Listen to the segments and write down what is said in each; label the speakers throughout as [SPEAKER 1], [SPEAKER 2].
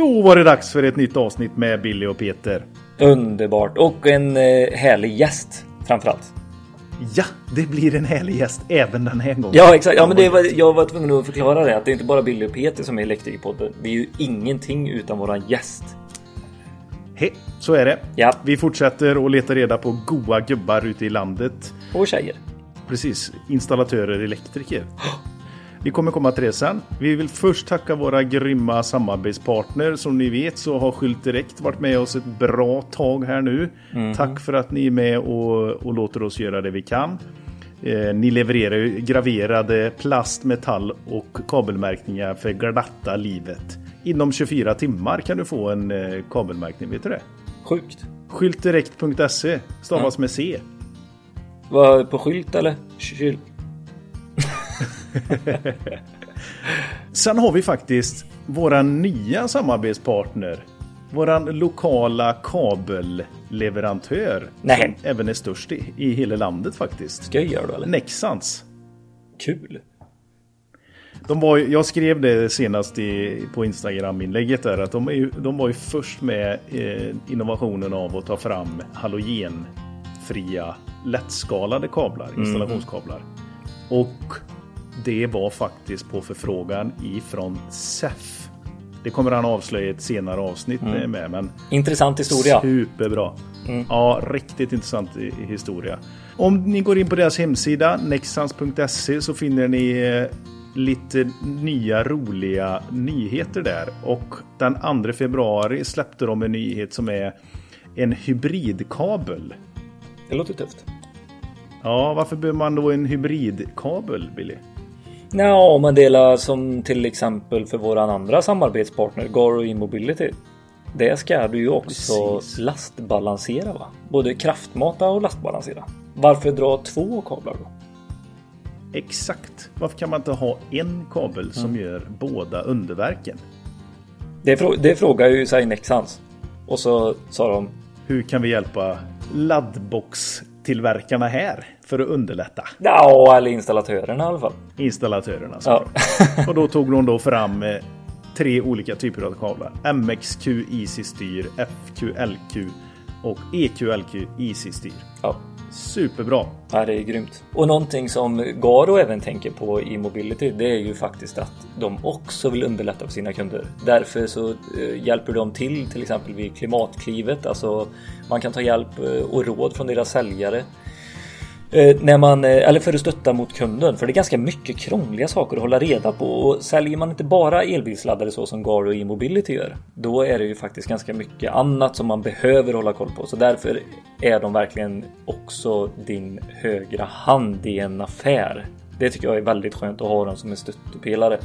[SPEAKER 1] Då var det dags för ett nytt avsnitt med Billy och Peter.
[SPEAKER 2] Underbart och en eh, härlig gäst framförallt.
[SPEAKER 1] Ja, det blir en härlig gäst även den här gången.
[SPEAKER 2] Ja, exakt. Ja, men det var, jag var tvungen att förklara det. Att det är inte bara Billy och Peter som är Elektrikerpodden. Vi är ju ingenting utan våran gäst.
[SPEAKER 1] He, så är det.
[SPEAKER 2] Ja.
[SPEAKER 1] Vi fortsätter att leta reda på goa gubbar ute i landet.
[SPEAKER 2] Och tjejer.
[SPEAKER 1] Precis, installatörer, elektriker. Vi kommer komma till det sen. Vi vill först tacka våra grymma samarbetspartner. Som ni vet så har Skylt Direkt varit med oss ett bra tag här nu. Tack för att ni är med och, och låter oss göra det vi kan. Eh, ni levererar ju graverade plast, metall och kabelmärkningar för glatta livet. Inom 24 timmar kan du få en eh, kabelmärkning, vet du det?
[SPEAKER 2] Sjukt.
[SPEAKER 1] Skyltdirekt.se stavas med C.
[SPEAKER 2] Var på skylt eller? Kyl.
[SPEAKER 1] Sen har vi faktiskt våra nya samarbetspartner. Våran lokala kabelleverantör.
[SPEAKER 2] Nej.
[SPEAKER 1] Som även är störst i, i hela landet faktiskt.
[SPEAKER 2] Skojar du eller?
[SPEAKER 1] Nexans.
[SPEAKER 2] Kul.
[SPEAKER 1] De var, jag skrev det senast i, på Instagram-inlägget där att de, är de var ju först med eh, innovationen av att ta fram halogenfria lättskalade kablar, installationskablar. Och det var faktiskt på förfrågan ifrån SEF. Det kommer han avslöja i ett senare avsnitt med, men
[SPEAKER 2] Intressant historia.
[SPEAKER 1] Superbra. Ja, riktigt intressant historia. Om ni går in på deras hemsida nexans.se så finner ni eh, lite nya roliga nyheter där. Och den 2 februari släppte de en nyhet som är en hybridkabel.
[SPEAKER 2] Det låter tufft.
[SPEAKER 1] Ja, varför behöver man då en hybridkabel, Billy?
[SPEAKER 2] Ja, om man delar som till exempel för våran andra samarbetspartner Garo E-mobility. Det ska du ju också
[SPEAKER 1] Precis.
[SPEAKER 2] lastbalansera va? Både kraftmata och lastbalansera. Varför dra två kablar då?
[SPEAKER 1] Exakt. Varför kan man inte ha en kabel som gör båda underverken?
[SPEAKER 2] Det, frå- det frågar ju sig Nexans. Och så sa de
[SPEAKER 1] Hur kan vi hjälpa laddboxtillverkarna här för att underlätta
[SPEAKER 2] Ja, eller installatörerna i alla fall.
[SPEAKER 1] installatörerna?
[SPEAKER 2] Ja.
[SPEAKER 1] Och då tog de då fram eh, tre olika typer av kablar. MXQ Easy Styr, FQLQ och EQLQ Easy Styr.
[SPEAKER 2] ja.
[SPEAKER 1] Superbra!
[SPEAKER 2] Ja, det är grymt. Och någonting som Garo även tänker på i Mobility det är ju faktiskt att de också vill underlätta för sina kunder. Därför så eh, hjälper de till till exempel vid Klimatklivet. Alltså man kan ta hjälp eh, och råd från deras säljare. Eh, när man, eh, eller för att stötta mot kunden. För det är ganska mycket krångliga saker att hålla reda på. Och säljer man inte bara elbilsladdare så som Garo e-mobility gör. Då är det ju faktiskt ganska mycket annat som man behöver hålla koll på. Så därför är de verkligen också din högra hand i en affär. Det tycker jag är väldigt skönt att ha dem som en stöttepelare.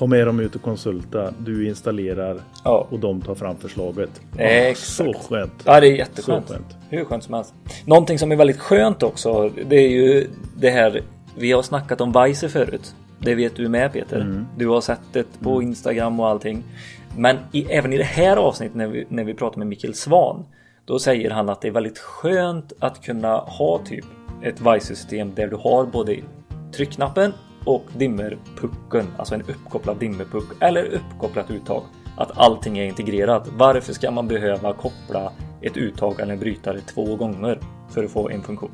[SPEAKER 1] Ta med dem ut och konsulta. Du installerar
[SPEAKER 2] Ja.
[SPEAKER 1] och de tar fram förslaget.
[SPEAKER 2] Exakt.
[SPEAKER 1] Så skönt!
[SPEAKER 2] Ja, det är jätteskönt.
[SPEAKER 1] Så skönt.
[SPEAKER 2] Hur skönt som helst. Någonting som är väldigt skönt också, det är ju det här. Vi har snackat om Weiser förut. Det vet du med Peter. Du har sett det på Instagram och allting. Men i, även i det här avsnittet när vi, när vi pratar med Mikael Svan. Då säger han att det är väldigt skönt att kunna ha typ ett Weiser-system där du har både tryckknappen och dimmerpucken, alltså en uppkopplad dimmerpuck eller uppkopplat uttag. Att allting är integrerat. Varför ska man behöva koppla ett uttag eller en brytare två gånger för att få en funktion?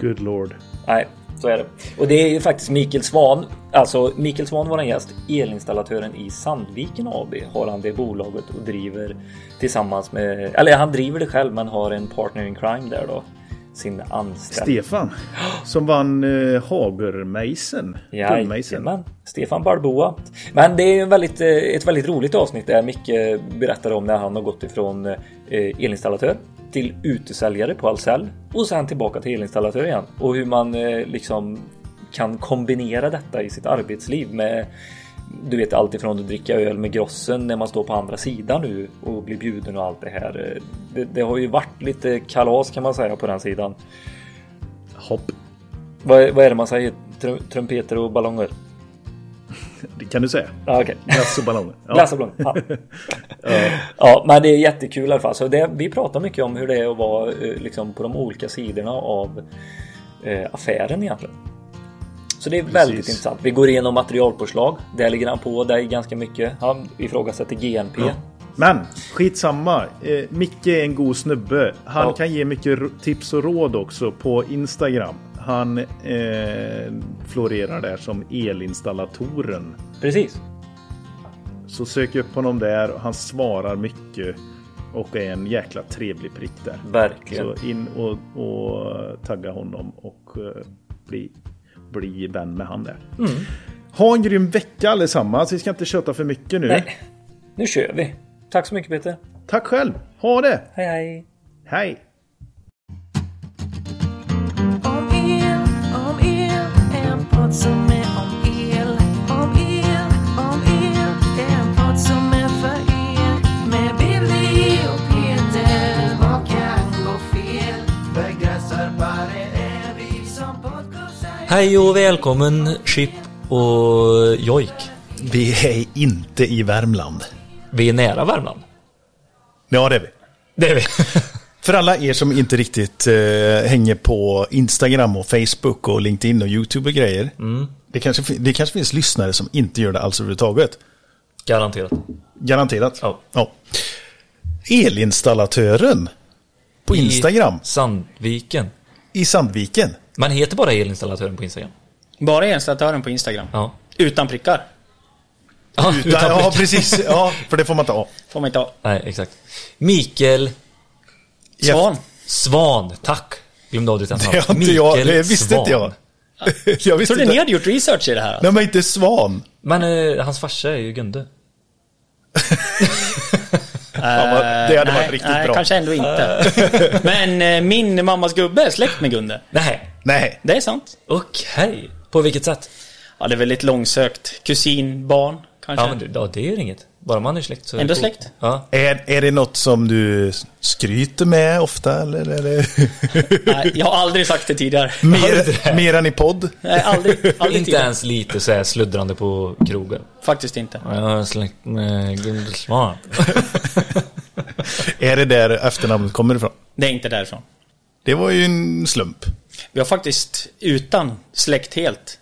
[SPEAKER 1] Good lord.
[SPEAKER 2] Nej, så är det. Och det är ju faktiskt Mikael Svan, alltså Mikael Svan var en gäst, elinstallatören i Sandviken AB har han det bolaget och driver tillsammans med, eller han driver det själv men har en partner in crime där då. Sin anställd.
[SPEAKER 1] Stefan som vann eh. Guldmejsen.
[SPEAKER 2] Jajamän, Stefan Balboa. Men det är en väldigt, eh, ett väldigt roligt avsnitt där Micke berättar om när han har gått ifrån eh, elinstallatör till utesäljare på Ahlsell och sen tillbaka till elinstallatör igen och hur man eh, liksom kan kombinera detta i sitt arbetsliv med du vet allt ifrån att dricka öl med grossen när man står på andra sidan nu och blir bjuden och allt det här. Det, det har ju varit lite kalas kan man säga på den sidan.
[SPEAKER 1] Hopp.
[SPEAKER 2] Vad, vad är det man säger? Trum, trumpeter och ballonger?
[SPEAKER 1] Det kan du säga.
[SPEAKER 2] Ja, okej.
[SPEAKER 1] Glass och ballonger. Ja.
[SPEAKER 2] Glass och ballong. Ja. ja, men det är jättekul i alla fall. Så det, vi pratar mycket om hur det är att vara eh, liksom, på de olika sidorna av eh, affären egentligen. Så det är väldigt
[SPEAKER 1] Precis.
[SPEAKER 2] intressant. Vi går igenom materialpåslag. Där ligger han på där ganska mycket. Han ifrågasätter GNP.
[SPEAKER 1] Men skitsamma. Eh, Micke är en god snubbe. Han
[SPEAKER 2] Ja.
[SPEAKER 1] kan ge mycket tips och råd också på Instagram. Han eh, florerar där som elinstallatoren.
[SPEAKER 2] Precis.
[SPEAKER 1] Så sök upp honom där. Han svarar mycket och är en jäkla trevlig prick där.
[SPEAKER 2] Verkligen.
[SPEAKER 1] Så in och, och tagga honom och eh, bli, bli vän med han där.
[SPEAKER 2] Mm.
[SPEAKER 1] Ha en grym vecka allesammans. Vi ska inte köta för mycket nu.
[SPEAKER 2] Nej, nu kör vi. Tack så mycket Peter.
[SPEAKER 1] Tack själv. Ha det.
[SPEAKER 2] Hej hej.
[SPEAKER 1] Hej.
[SPEAKER 3] Om el, om el, en podd som är
[SPEAKER 2] Hej och välkommen Chip och Jojk.
[SPEAKER 1] Vi är inte i Värmland.
[SPEAKER 2] Vi är nära Värmland.
[SPEAKER 1] Ja, det är vi.
[SPEAKER 2] Det är vi.
[SPEAKER 1] För alla er som inte riktigt eh, hänger på Instagram och Facebook och LinkedIn och YouTube och grejer. Det, kanske, det kanske finns lyssnare som inte gör det alls överhuvudtaget.
[SPEAKER 2] Garanterat.
[SPEAKER 1] Garanterat.
[SPEAKER 2] Ja.
[SPEAKER 1] Elinstallatören på Instagram
[SPEAKER 2] I Sandviken.
[SPEAKER 1] i Sandviken.
[SPEAKER 2] Man heter bara elinstallatören på Instagram.
[SPEAKER 4] Bara installatören på Instagram.
[SPEAKER 2] Ja.
[SPEAKER 4] Utan prickar.
[SPEAKER 2] Ja,
[SPEAKER 1] Utan, ja, precis. Ja, för det får man inte ha.
[SPEAKER 4] Får man inte ha.
[SPEAKER 2] Nej, exakt. Mikael
[SPEAKER 4] Svan.
[SPEAKER 2] Svan, tack. Glömde av ditt namn.
[SPEAKER 1] Det inte jag. Det visste
[SPEAKER 2] Svan.
[SPEAKER 1] inte jag. jag visste
[SPEAKER 4] Trodde ni hade gjort research i det här?
[SPEAKER 1] Nej, men inte Svan.
[SPEAKER 2] Men eh, hans farsa är ju Gunde.
[SPEAKER 1] Det hade varit
[SPEAKER 4] nej,
[SPEAKER 1] riktigt
[SPEAKER 4] nej,
[SPEAKER 1] bra.
[SPEAKER 4] kanske ändå inte. Men eh, min mammas gubbe är släkt med Gunde.
[SPEAKER 2] Nej,
[SPEAKER 1] Nej.
[SPEAKER 4] Det är sant.
[SPEAKER 2] okej. På vilket sätt?
[SPEAKER 4] Ja, det är väldigt långsökt. Kusin, barn, kanske.
[SPEAKER 2] Ja, men det, ja, det är ju inget. Bara man är släkt så är det
[SPEAKER 4] Ändå
[SPEAKER 2] coolt.
[SPEAKER 4] släkt.
[SPEAKER 2] Ja.
[SPEAKER 1] Är, är det något som du skryter med ofta? Eller, eller?
[SPEAKER 4] Nej, jag har aldrig sagt det tidigare.
[SPEAKER 1] mer, mer än i podd?
[SPEAKER 4] Nej, aldrig. aldrig
[SPEAKER 2] Inte
[SPEAKER 4] tidigare.
[SPEAKER 2] ens lite så här sluddrande på krogen.
[SPEAKER 4] Faktiskt inte.
[SPEAKER 2] Ja, Jag är släkt med Gunde Svan.
[SPEAKER 1] Är det där efternamnet kommer ifrån?
[SPEAKER 4] Det är inte därifrån.
[SPEAKER 1] Det var ju en slump.
[SPEAKER 4] Vi har faktiskt utan släkt helt.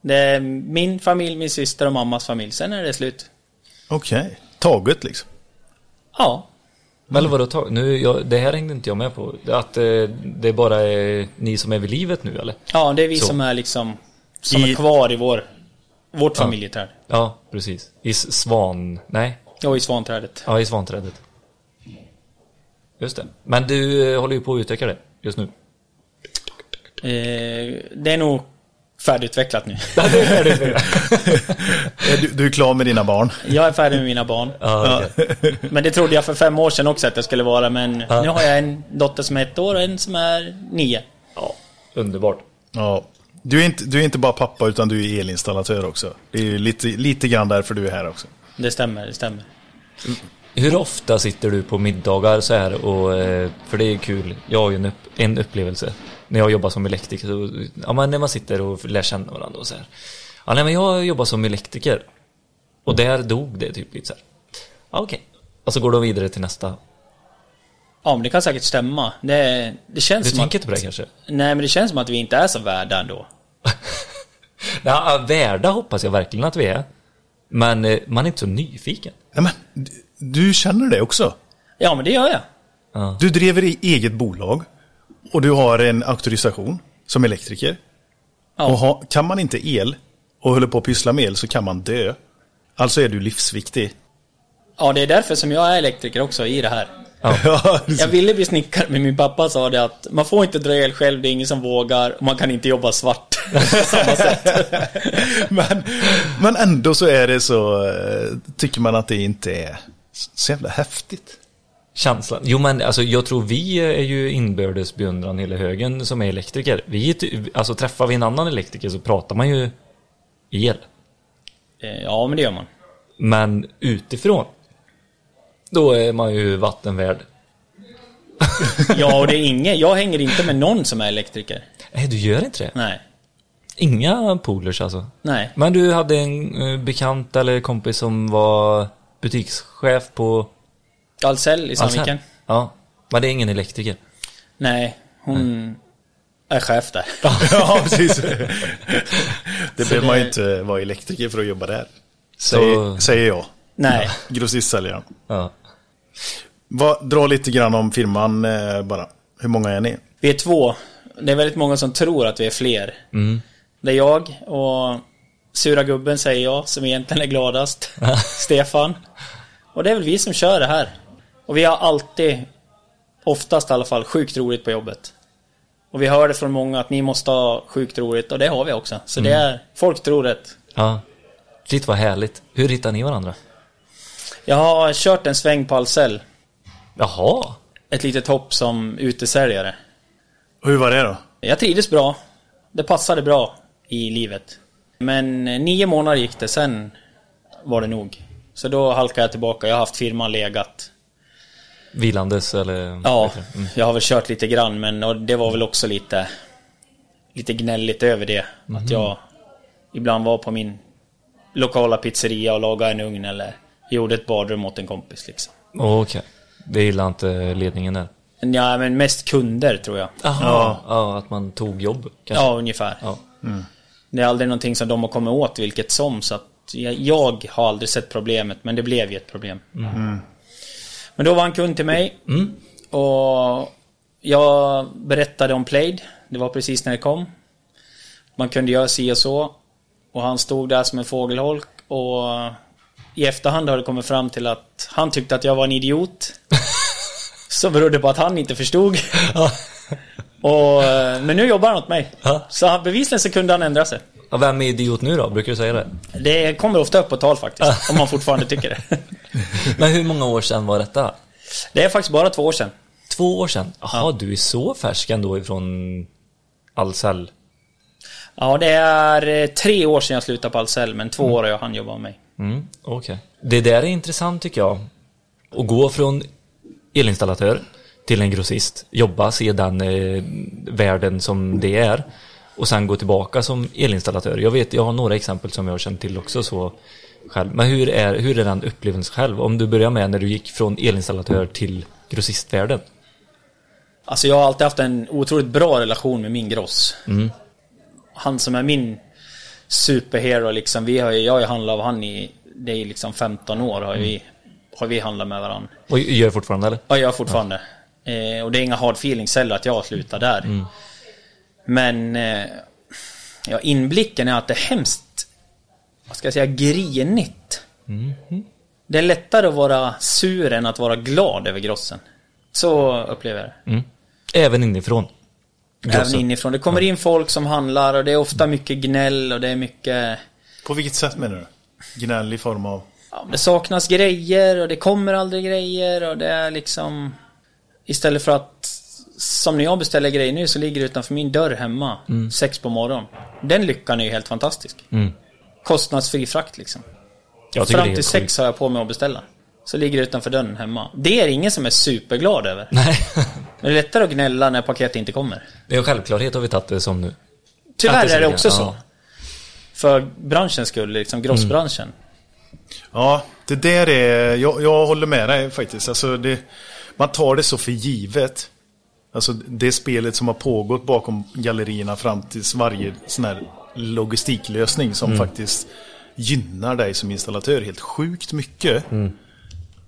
[SPEAKER 4] Det är min familj, min syster och mammas familj. Sen är det slut.
[SPEAKER 1] Okej. Taget liksom.
[SPEAKER 4] Ja.
[SPEAKER 2] Men vadå, ta, nu, jag, det här hängde inte jag med på. Att eh, det bara är ni som är vid livet nu eller?
[SPEAKER 4] Ja, det är vi
[SPEAKER 2] Så.
[SPEAKER 4] som är liksom som
[SPEAKER 1] I-
[SPEAKER 4] är kvar i vår, vårt familjeträd.
[SPEAKER 2] Ja, precis. I Svan... Nej.
[SPEAKER 4] Och i svanträdet.
[SPEAKER 2] Ja, i Svanträdet. Just det. Men du eh, håller ju på att utveckla det just nu.
[SPEAKER 4] Eh, det är nog färdigutvecklat nu.
[SPEAKER 1] Är Du, du är klar med dina barn.
[SPEAKER 4] Jag är färdig med mina barn.
[SPEAKER 2] Ja, okej.
[SPEAKER 4] Men det trodde jag för fem år sedan också att jag skulle vara. Men nu har jag en dotter som är ett år och en som är nio.
[SPEAKER 2] ja. Underbart.
[SPEAKER 1] Ja. Du är, inte, du är inte bara pappa utan du är elinstallatör också. Det är lite, lite grann därför du är här också.
[SPEAKER 4] Det stämmer, det stämmer.
[SPEAKER 2] Hur ofta sitter du på middagar så här och... eh, För det är kul. Jag har ju en, upp, en upplevelse. När jag jobbar som elektriker. Så, ja, men när man sitter och lär känna varandra och så här. Ja, nej, men jag jobbar som elektriker. Och där dog det typ lite så här. Ja, okej. Och så går de vidare till nästa.
[SPEAKER 4] Ja, men det kan säkert stämma. Det, det känns
[SPEAKER 2] Du
[SPEAKER 4] som
[SPEAKER 2] tänker
[SPEAKER 4] att...
[SPEAKER 2] inte på det kanske?
[SPEAKER 4] Nej, men det känns som att vi inte är så värda ändå.
[SPEAKER 2] Ja, värda hoppas jag verkligen att vi är. Men eh, man är inte så nyfiken.
[SPEAKER 1] Ja, men, du, du känner det också.
[SPEAKER 4] Ja, men det gör jag.
[SPEAKER 1] Du driver i eget bolag. Och du har en auktorisation som elektriker.
[SPEAKER 4] Ja.
[SPEAKER 1] Och ha, kan man inte el och håller på att pyssla med el så kan man dö. Alltså är du livsviktig.
[SPEAKER 4] Ja, det är därför som jag är elektriker också i det här.
[SPEAKER 1] Ja,
[SPEAKER 4] Jag ville bli snickare, men min pappa sa det att man får inte dra el själv, det är ingen som vågar, och man kan inte jobba svart på samma sätt.
[SPEAKER 1] men, men ändå så är det så, eh, tycker man att det inte är så jävla häftigt.
[SPEAKER 2] Känslan. Jo men alltså jag tror vi är ju inbördes beundran hela högen som är elektriker. Vi, alltså träffar vi en annan elektriker så pratar man ju el.
[SPEAKER 4] Eh, Ja, men det gör man.
[SPEAKER 2] Men utifrån, då är man ju vattenvärd.
[SPEAKER 4] Ja, och det är ingen, jag hänger inte med någon som är elektriker.
[SPEAKER 2] Nej, du gör inte det?
[SPEAKER 4] Nej.
[SPEAKER 2] Inga polers alltså?
[SPEAKER 4] Nej.
[SPEAKER 2] Men du hade en eh, bekant eller kompis som var butikschef på
[SPEAKER 4] Ahlsell i Sandviken.
[SPEAKER 2] Ja, men det är ingen elektriker?
[SPEAKER 4] Nej, hon... är chef där.
[SPEAKER 1] ja, precis. Det behöver man ju inte vara elektriker för att jobba där. Säger,
[SPEAKER 2] Så-
[SPEAKER 1] säger jag.
[SPEAKER 4] Nej.
[SPEAKER 1] Grossistsäljaren.
[SPEAKER 2] Ja.
[SPEAKER 1] Vad- Dra lite grann om firman eh, bara. Hur många är ni?
[SPEAKER 4] Vi är två. Det är väldigt många som tror att vi är fler.
[SPEAKER 2] Mm.
[SPEAKER 4] Det är jag och sura gubben säger jag, som egentligen är gladast. Stefan. Och det är väl vi som kör det här. Och vi har alltid, oftast i alla fall, sjukt roligt på jobbet. Och vi hör det från många att ni måste ha sjukt roligt och det har vi också. Så det är, folk tror rätt.
[SPEAKER 2] ja. Shit vad härligt. Hur hittar ni varandra?
[SPEAKER 4] Jag har kört en sväng på Ahlsell.
[SPEAKER 2] Jaha.
[SPEAKER 4] Ett litet hopp som utesäljare.
[SPEAKER 1] Och hur var det då?
[SPEAKER 4] Jag trivdes bra. Det passade bra i livet. Men eh, nio månader gick det, sen var det nog. Så då halkade jag tillbaka. Jag har haft firman legat.
[SPEAKER 2] Vilandes eller?
[SPEAKER 4] Ja,
[SPEAKER 2] Mm.
[SPEAKER 4] jag har väl kört lite grann men och det var väl också lite Lite gnälligt över det. Att jag ibland var på min lokala pizzeria och lagade en ugn eller gjorde ett badrum åt en kompis liksom.
[SPEAKER 2] Okej. Det gillar inte ledningen där?
[SPEAKER 4] Ja, men mest kunder tror jag.
[SPEAKER 2] Aha. Ja. att man tog jobb kanske?
[SPEAKER 4] Ja, ungefär.
[SPEAKER 2] Ja.
[SPEAKER 4] Det är aldrig någonting som de har kommit åt vilket som så att jag, jag har aldrig sett problemet men det blev ju ett problem. Men då var han kund till mig och jag berättade om Plaid. Det var precis när det kom. Man kunde göra si och så. Och han stod där som en fågelholk och i efterhand har det kommit fram till att han tyckte att jag var en idiot. Som berodde på att han inte förstod. och, men nu jobbar han åt mig. Så bevisligen så kunde han ändra sig.
[SPEAKER 2] Ja, Vem är idiot nu då? Brukar du säga det?
[SPEAKER 4] Det kommer ofta upp på tal faktiskt. om man fortfarande tycker det.
[SPEAKER 2] Men hur många år sedan var detta?
[SPEAKER 4] Det är faktiskt bara två år sedan.
[SPEAKER 2] Två år sedan? Jaha, du är så färsk ändå ifrån Ahlsell?
[SPEAKER 4] Ja, det är eh, tre år sedan jag slutade på Ahlsell, men två år har jag han jobbat med mig.
[SPEAKER 2] Mm, okej. Det där är intressant tycker jag. Att gå från elinstallatör till en grossist, jobba, se den eh, världen som det är och sen gå tillbaka som elinstallatör. Jag vet, jag har några exempel som jag har känt till också så själv. Men hur är, hur är den upplevelsen själv? Om du börjar med när du gick från elinstallatör till grossistvärlden.
[SPEAKER 4] Alltså jag har alltid haft en otroligt bra relation med min gross. Han som är min superhero liksom. Vi har ju, jag har ju handlat av han i, det är liksom 15 år har vi, har vi handlat med varandra.
[SPEAKER 2] Och gör fortfarande eller?
[SPEAKER 4] Ja, jag gör fortfarande. Eh, och det är inga hard feelings heller att jag slutar där. Men eh, ja, inblicken är att det är hemskt, vad ska jag säga, grinigt. Det är lättare att vara sur än att vara glad över grossen. Så upplever jag det.
[SPEAKER 2] Mm. Även inifrån?
[SPEAKER 4] Även
[SPEAKER 2] Grossen.
[SPEAKER 4] inifrån. Det kommer in folk som handlar och det är ofta mycket gnäll och det är mycket...
[SPEAKER 1] På vilket sätt menar du? Gnäll i form av?
[SPEAKER 4] Ja, det saknas grejer och det kommer aldrig grejer och det är liksom... Istället för att... Som när jag beställer grejer nu så ligger det utanför min dörr hemma. Sex på morgonen. Den lyckan är ju helt fantastisk.
[SPEAKER 2] Mm.
[SPEAKER 4] Kostnadsfri frakt liksom. Fram till sex
[SPEAKER 2] sjukt.
[SPEAKER 4] har jag på mig att beställa. Så ligger det utanför dörren hemma. Det är ingen som är superglad över.
[SPEAKER 2] Nej,
[SPEAKER 4] Men det är lättare att gnälla när paket inte kommer.
[SPEAKER 2] det är en självklarhet har vi tagit det som nu.
[SPEAKER 4] Tyvärr
[SPEAKER 2] det är
[SPEAKER 4] är det
[SPEAKER 2] så,
[SPEAKER 4] också
[SPEAKER 2] ja.
[SPEAKER 4] så. För branschens skull, liksom grossbranschen.
[SPEAKER 1] Ja, det där är... Jag, jag håller med dig faktiskt. Alltså det, man tar det så för givet. Alltså det spelet som har pågått bakom gallerierna fram tills varje sån här logistiklösning som faktiskt gynnar dig som installatör helt sjukt mycket.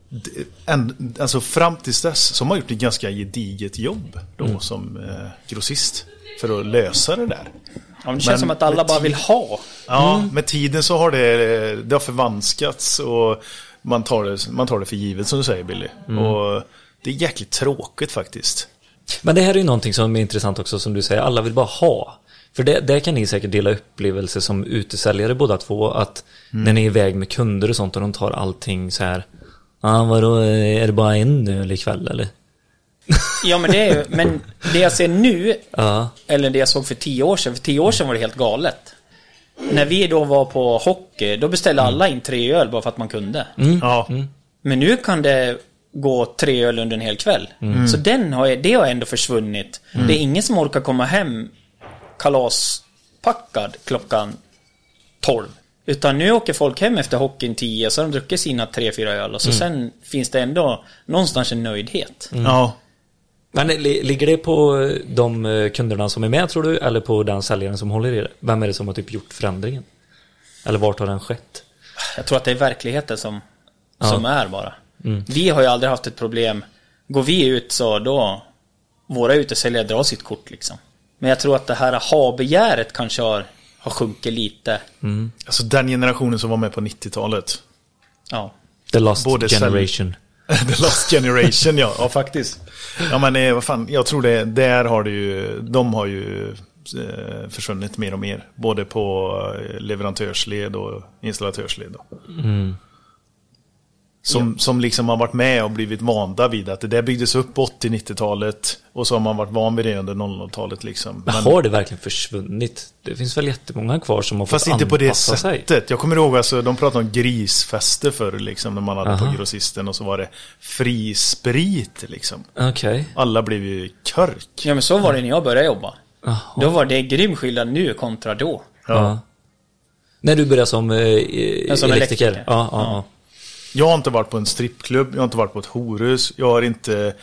[SPEAKER 1] Det, en, alltså fram tills dess så har man gjort ett ganska gediget jobb då som eh, grossist. För att lösa det där.
[SPEAKER 4] Ja, det känns
[SPEAKER 1] Men
[SPEAKER 4] som att alla bara vill ha.
[SPEAKER 1] Ja, med tiden så har det, det har förvanskats och man tar, det, man tar det för givet som du säger Billy. Och det är jäkligt tråkigt faktiskt.
[SPEAKER 2] Men det här är ju någonting som är intressant också som du säger, alla vill bara ha. För det, där kan ni säkert dela upplevelser som utesäljare båda två, att när ni är iväg med kunder och sånt och de tar allting så här. Ja, ah, vadå, är det bara en öl ikväll eller?
[SPEAKER 4] Ja, men det är ju, men det jag ser nu,
[SPEAKER 2] Ja.
[SPEAKER 4] eller det jag såg för tio år sedan, för tio år sedan var det helt galet. När vi då var på hockey, då beställde alla in tre öl bara för att man kunde.
[SPEAKER 1] Ja,
[SPEAKER 4] Men nu kan det gå tre öl under en hel kväll. Så den har, det har ändå försvunnit. Det är ingen som orkar komma hem kalaspackad klockan 12. Utan nu åker folk hem efter hockeyn 10 så har de druckit sina tre fyra öl och så sen finns det ändå någonstans en nöjdhet.
[SPEAKER 1] ja.
[SPEAKER 2] Men li- ligger det på eh, de eh, kunderna som är med tror du? Eller på den säljaren som håller i det? Vem är det som har typ gjort förändringen? Eller vart har den skett?
[SPEAKER 4] Jag tror att det är verkligheten som,
[SPEAKER 2] Ja.
[SPEAKER 4] som är bara. Vi har ju aldrig haft ett problem. Går vi ut så då, våra utesäljare drar sitt kort liksom. Men jag tror att det här ha-begäret kanske har, har sjunkit lite.
[SPEAKER 1] Alltså den generationen som var med på 90-talet.
[SPEAKER 4] Ja.
[SPEAKER 2] The Lost
[SPEAKER 1] Både
[SPEAKER 2] Generation.
[SPEAKER 1] The Last Generation, ja. Ja, faktiskt. Ja, men eh, vad fan, jag tror det, där har det ju, de har ju eh, försvunnit mer och mer. Både på eh, leverantörsled och installatörsled. Då. Som, som liksom har varit med och blivit vanda vid att det där byggdes upp på 80-90-talet och så har man varit van vid det under 00-talet liksom.
[SPEAKER 2] Men har det verkligen försvunnit? Det finns väl jättemånga kvar som har
[SPEAKER 1] Fast
[SPEAKER 2] fått
[SPEAKER 1] inte på det
[SPEAKER 2] anpassa sig?
[SPEAKER 1] sättet. Jag kommer ihåg alltså, de pratade om grisfester förr liksom, när man hade
[SPEAKER 2] Aha.
[SPEAKER 1] på grossisten och så var det fri sprit liksom.
[SPEAKER 2] Okej.
[SPEAKER 1] Alla blev ju körk.
[SPEAKER 4] ja, men så var det när jag började jobba.
[SPEAKER 2] Jaha.
[SPEAKER 4] Då var det grym skillnad nu kontra då.
[SPEAKER 2] Ja. När du började som, eh,
[SPEAKER 4] Ja, som
[SPEAKER 2] elektriker?
[SPEAKER 4] elektriker.
[SPEAKER 2] Ja, ja, ja.
[SPEAKER 1] Jag har inte varit på en strippklubb, jag har inte varit på ett horhus, jag har inte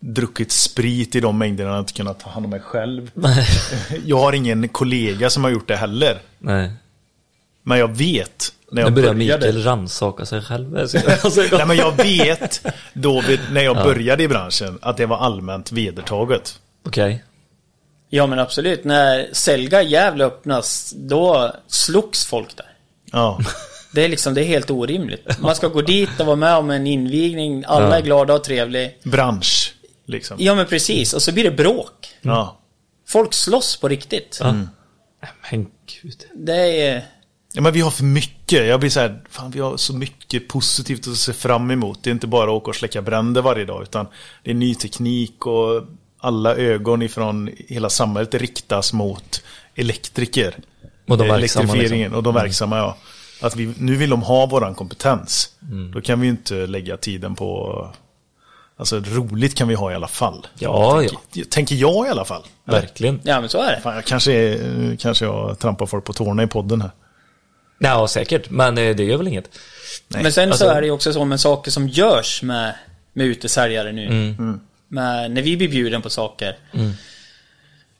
[SPEAKER 1] druckit sprit i de mängderna jag inte kunnat ta hand om mig själv. Jag har ingen kollega som har gjort det heller.
[SPEAKER 2] Nej.
[SPEAKER 1] Men jag vet när
[SPEAKER 2] Nu
[SPEAKER 1] jag
[SPEAKER 2] börjar
[SPEAKER 1] började.
[SPEAKER 2] Mikael rannsaka sig själv.
[SPEAKER 1] Nej men jag vet då vid, när jag började i branschen att det var allmänt vedertaget.
[SPEAKER 2] Okej.
[SPEAKER 4] Ja men absolut. När Selga Gävle öppnas, då slogs folk där.
[SPEAKER 1] Ja.
[SPEAKER 4] Det är liksom, det är helt orimligt. Man ska gå dit och vara med om en invigning, alla
[SPEAKER 2] Ja.
[SPEAKER 4] är glada och trevliga.
[SPEAKER 1] Bransch. Liksom.
[SPEAKER 4] Ja men precis, och så blir det bråk.
[SPEAKER 1] Ja.
[SPEAKER 4] Folk slåss på riktigt.
[SPEAKER 2] Ja. Men gud.
[SPEAKER 4] Det är...
[SPEAKER 1] Ja, men vi har för mycket. Jag blir så här, fan vi har så mycket positivt att se fram emot. Det är inte bara att åka och släcka bränder varje dag, utan det är ny teknik och alla ögon ifrån hela samhället riktas mot elektriker.
[SPEAKER 2] Och de verksamma,
[SPEAKER 1] Elektrifieringen
[SPEAKER 2] liksom.
[SPEAKER 1] och de verksamma, ja. Att vi, nu vill de ha våran kompetens.
[SPEAKER 2] Mm.
[SPEAKER 1] Då kan vi ju inte lägga tiden på... Alltså roligt kan vi ha i alla fall.
[SPEAKER 2] Ja, ja.
[SPEAKER 1] tänker, tänker jag i alla fall.
[SPEAKER 2] Verkligen.
[SPEAKER 4] Ja men så är det.
[SPEAKER 1] Fan, jag kanske, är, kanske jag trampar folk på tårna i podden här.
[SPEAKER 2] Ja, säkert. Men eh, det gör väl inget.
[SPEAKER 4] Men sen
[SPEAKER 2] alltså-
[SPEAKER 4] så är det ju också så med saker som görs med, med utesäljare nu.
[SPEAKER 2] Mm.
[SPEAKER 4] Med, när vi blir bjuden på saker.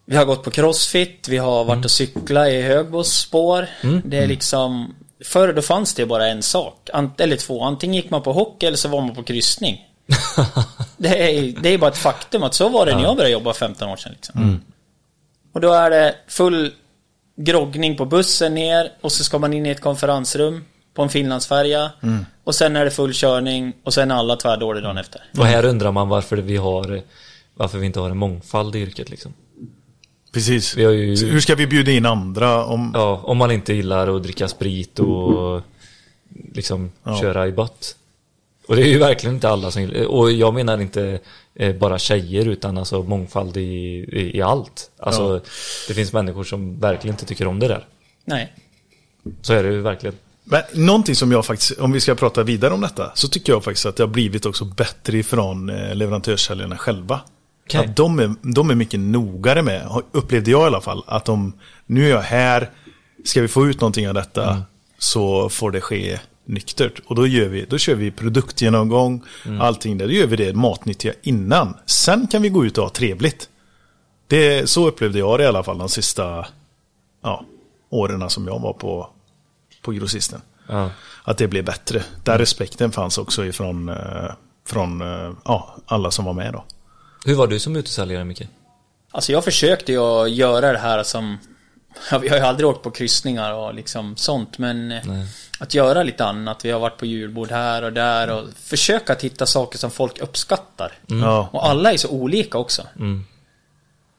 [SPEAKER 4] Vi har gått på crossfit, vi har varit och cyklat i Högbos spår. Det är liksom... Förr då fanns det bara en sak. Eller två. Antingen gick man på hockey eller så var man på kryssning. det, är, det är bara ett faktum att så var det när jag började jobba 15 år sedan. Liksom. Och då är det full groggning på bussen ner och så ska man in i ett konferensrum på en Finlandsfärja. Och sen är det full körning och sen är alla tvärdåliga dagen efter.
[SPEAKER 2] Och här undrar man varför vi har varför vi inte har en mångfald i yrket liksom.
[SPEAKER 1] Precis.
[SPEAKER 2] Vi har ju-
[SPEAKER 1] hur ska vi bjuda in andra om...
[SPEAKER 2] Ja, om man inte gillar att dricka sprit och liksom
[SPEAKER 1] Ja.
[SPEAKER 2] köra i bott. Och det är ju verkligen inte alla som gillar Och jag menar inte eh, bara tjejer utan alltså mångfald i, i, i allt. Alltså
[SPEAKER 1] Ja.
[SPEAKER 2] det finns människor som verkligen inte tycker om det där.
[SPEAKER 4] Nej.
[SPEAKER 2] Så är det ju verkligen.
[SPEAKER 1] Men någonting som jag faktiskt, om vi ska prata vidare om detta, så tycker jag faktiskt att det har blivit också bättre ifrån eh, leverantörssäljarna själva.
[SPEAKER 2] Okej.
[SPEAKER 1] Att de är, de är mycket nogare med, upplevde jag i alla fall, att de, nu är jag här, ska vi få ut någonting av detta så får det ske nyktert. Och då, gör vi, då kör vi produktgenomgång, allting där, då gör vi det matnyttiga innan. Sen kan vi gå ut och ha trevligt. Det, så upplevde jag det i alla fall de sista ja, åren som jag var på, på grossisten.
[SPEAKER 2] Ja.
[SPEAKER 1] Att det blev bättre. Där respekten fanns också ifrån eh, från eh, ja, alla som var med då.
[SPEAKER 2] Hur var du som utesäljare Micke?
[SPEAKER 4] Alltså jag försökte ju att göra det här som... Vi har ju aldrig åkt på kryssningar och liksom sånt men... eh,
[SPEAKER 2] Nej.
[SPEAKER 4] Att göra lite annat. Vi har varit på julbord här och där och försöka att hitta saker som folk uppskattar.
[SPEAKER 1] Ja.
[SPEAKER 4] Och alla är så olika också.
[SPEAKER 2] Mm.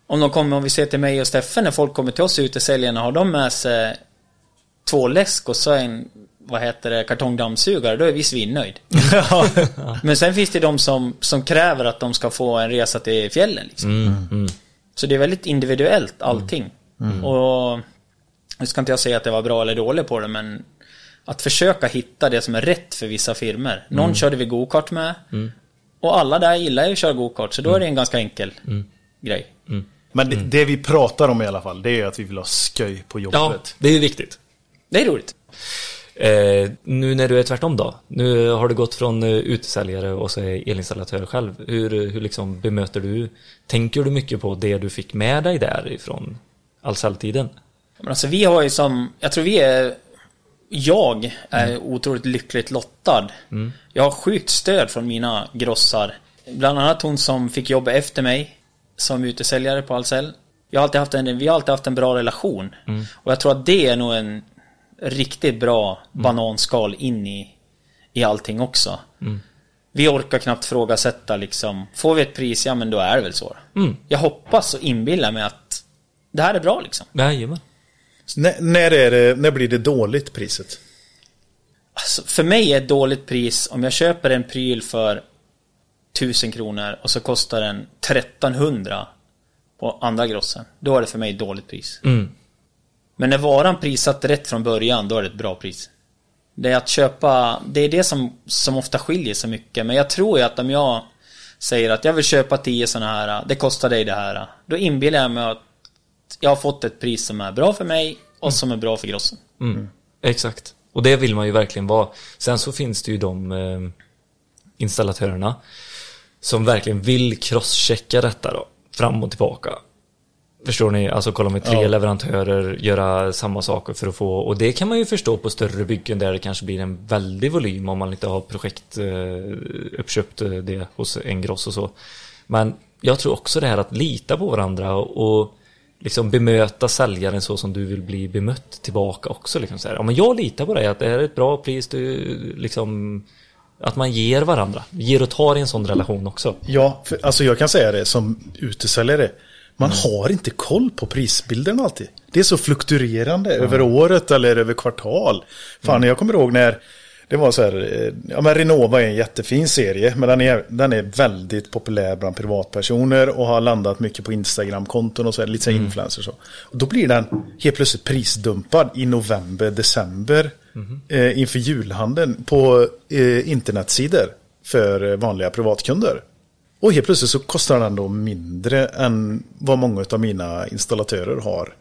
[SPEAKER 4] Om de kommer, om vi ser till mig och Steffen, när folk kommer till oss utesäljarna, har de med sig två läsk och så en, vad heter det, kartongdammsugare, då är vi svinnöjd. Men sen finns det de som, som kräver att de ska få en resa till fjällen liksom.
[SPEAKER 2] Mm. Mm.
[SPEAKER 4] Så det är väldigt individuellt allting. Och nu ska inte jag säga att det var bra eller dåligt på det men att försöka hitta det som är rätt för vissa firmer. Någon körde vi go-kart med. Och alla där gillar ju att köra go-kart så då är det en ganska enkel grej.
[SPEAKER 1] Men det, det vi pratar om i alla fall, det är att vi vill ha sköj på
[SPEAKER 2] Ja,
[SPEAKER 1] jobbet.
[SPEAKER 2] det är viktigt.
[SPEAKER 4] Det är roligt.
[SPEAKER 2] Eh, nu när du är tvärtom då? Nu har du gått från eh, utesäljare och så är elinstallatör själv. Hur, hur liksom bemöter du? Tänker du mycket på det du fick med dig därifrån Ahlsell-tiden?
[SPEAKER 4] Men alltså vi har ju som, jag tror vi är, jag är otroligt lyckligt lottad. Jag har sjukt stöd från mina grossar. Bland annat hon som fick jobba efter mig som utesäljare på Ahlsell. Jag har alltid haft en, vi har alltid haft en bra relation. Och jag tror att det är nog en riktigt bra bananskal in i, i allting också. Vi orkar knappt frågasätta liksom, får vi ett pris, ja men då är det väl så. Jag hoppas och inbillar mig att det här är bra liksom.
[SPEAKER 2] Jajamän.
[SPEAKER 1] När, när, är det, när blir det dåligt priset?
[SPEAKER 4] Alltså, för mig är ett dåligt pris om jag köper en pryl för 1000 kronor och så kostar den 1300 på andra grossen. Då är det för mig ett dåligt pris.
[SPEAKER 2] Mm.
[SPEAKER 4] Men när varan prissatt rätt från början, då är det ett bra pris. Det är att köpa, det är det som, som ofta skiljer så mycket. Men jag tror ju att om jag säger att jag vill köpa 10 sådana här, det kostar dig det här. Då inbillar jag mig att jag har fått ett pris som är bra för mig och som är bra för grossen.
[SPEAKER 2] Mm. Exakt. Och det vill man ju verkligen vara. Sen så finns det ju de eh, installatörerna som verkligen vill crosschecka detta då. Fram och tillbaka. Förstår ni? Alltså kolla med tre
[SPEAKER 1] Ja.
[SPEAKER 2] leverantörer, göra samma saker för att få, och det kan man ju förstå på större byggen där det kanske blir en väldig volym om man inte har projekt eh, uppköpt eh, det hos en gross och så. Men jag tror också det här att lita på varandra och, och liksom bemöta säljaren så som du vill bli bemött tillbaka också. Liksom så här. Ja, men jag litar på dig att det här är ett bra pris, du, liksom, att man ger varandra, ger och tar i en sån relation också.
[SPEAKER 1] Ja, för, alltså jag kan säga det som utesäljare. Man har inte koll på prisbilden alltid. Det är så fluktuerande över året eller över kvartal. Fan, jag kommer ihåg när det var så här, eh, ja men Renova är en jättefin serie, men den är, den är väldigt populär bland privatpersoner och har landat mycket på Instagram-konton och så här, lite så här influencers och så. Och då blir den helt plötsligt prisdumpad i november, december eh, inför julhandeln på eh, internetsidor för eh, vanliga privatkunder. Och helt plötsligt så kostar den då mindre än vad många av mina installatörer har.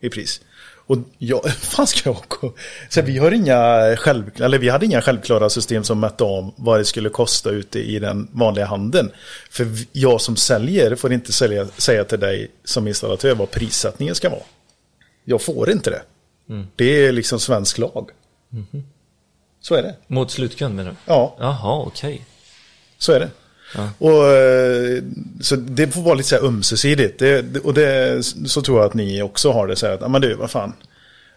[SPEAKER 1] I pris. Och jag, fan ska jag gå? Så vi har inga själv, eller vi hade inga självklara system som mätte om vad det skulle kosta ute i den vanliga handeln. För jag som säljer får inte sälja, säga till dig som installatör vad prissättningen ska vara. Jag får inte det. Det är liksom svensk lag. Så är det.
[SPEAKER 2] Mot slutkund menar du?
[SPEAKER 1] Ja.
[SPEAKER 2] Jaha, okej.
[SPEAKER 1] Så är det. Och, eh, så det får vara lite så här ömsesidigt. Det, och det, så tror jag att ni också har det. Så här att, "Ja, men du, vad fan.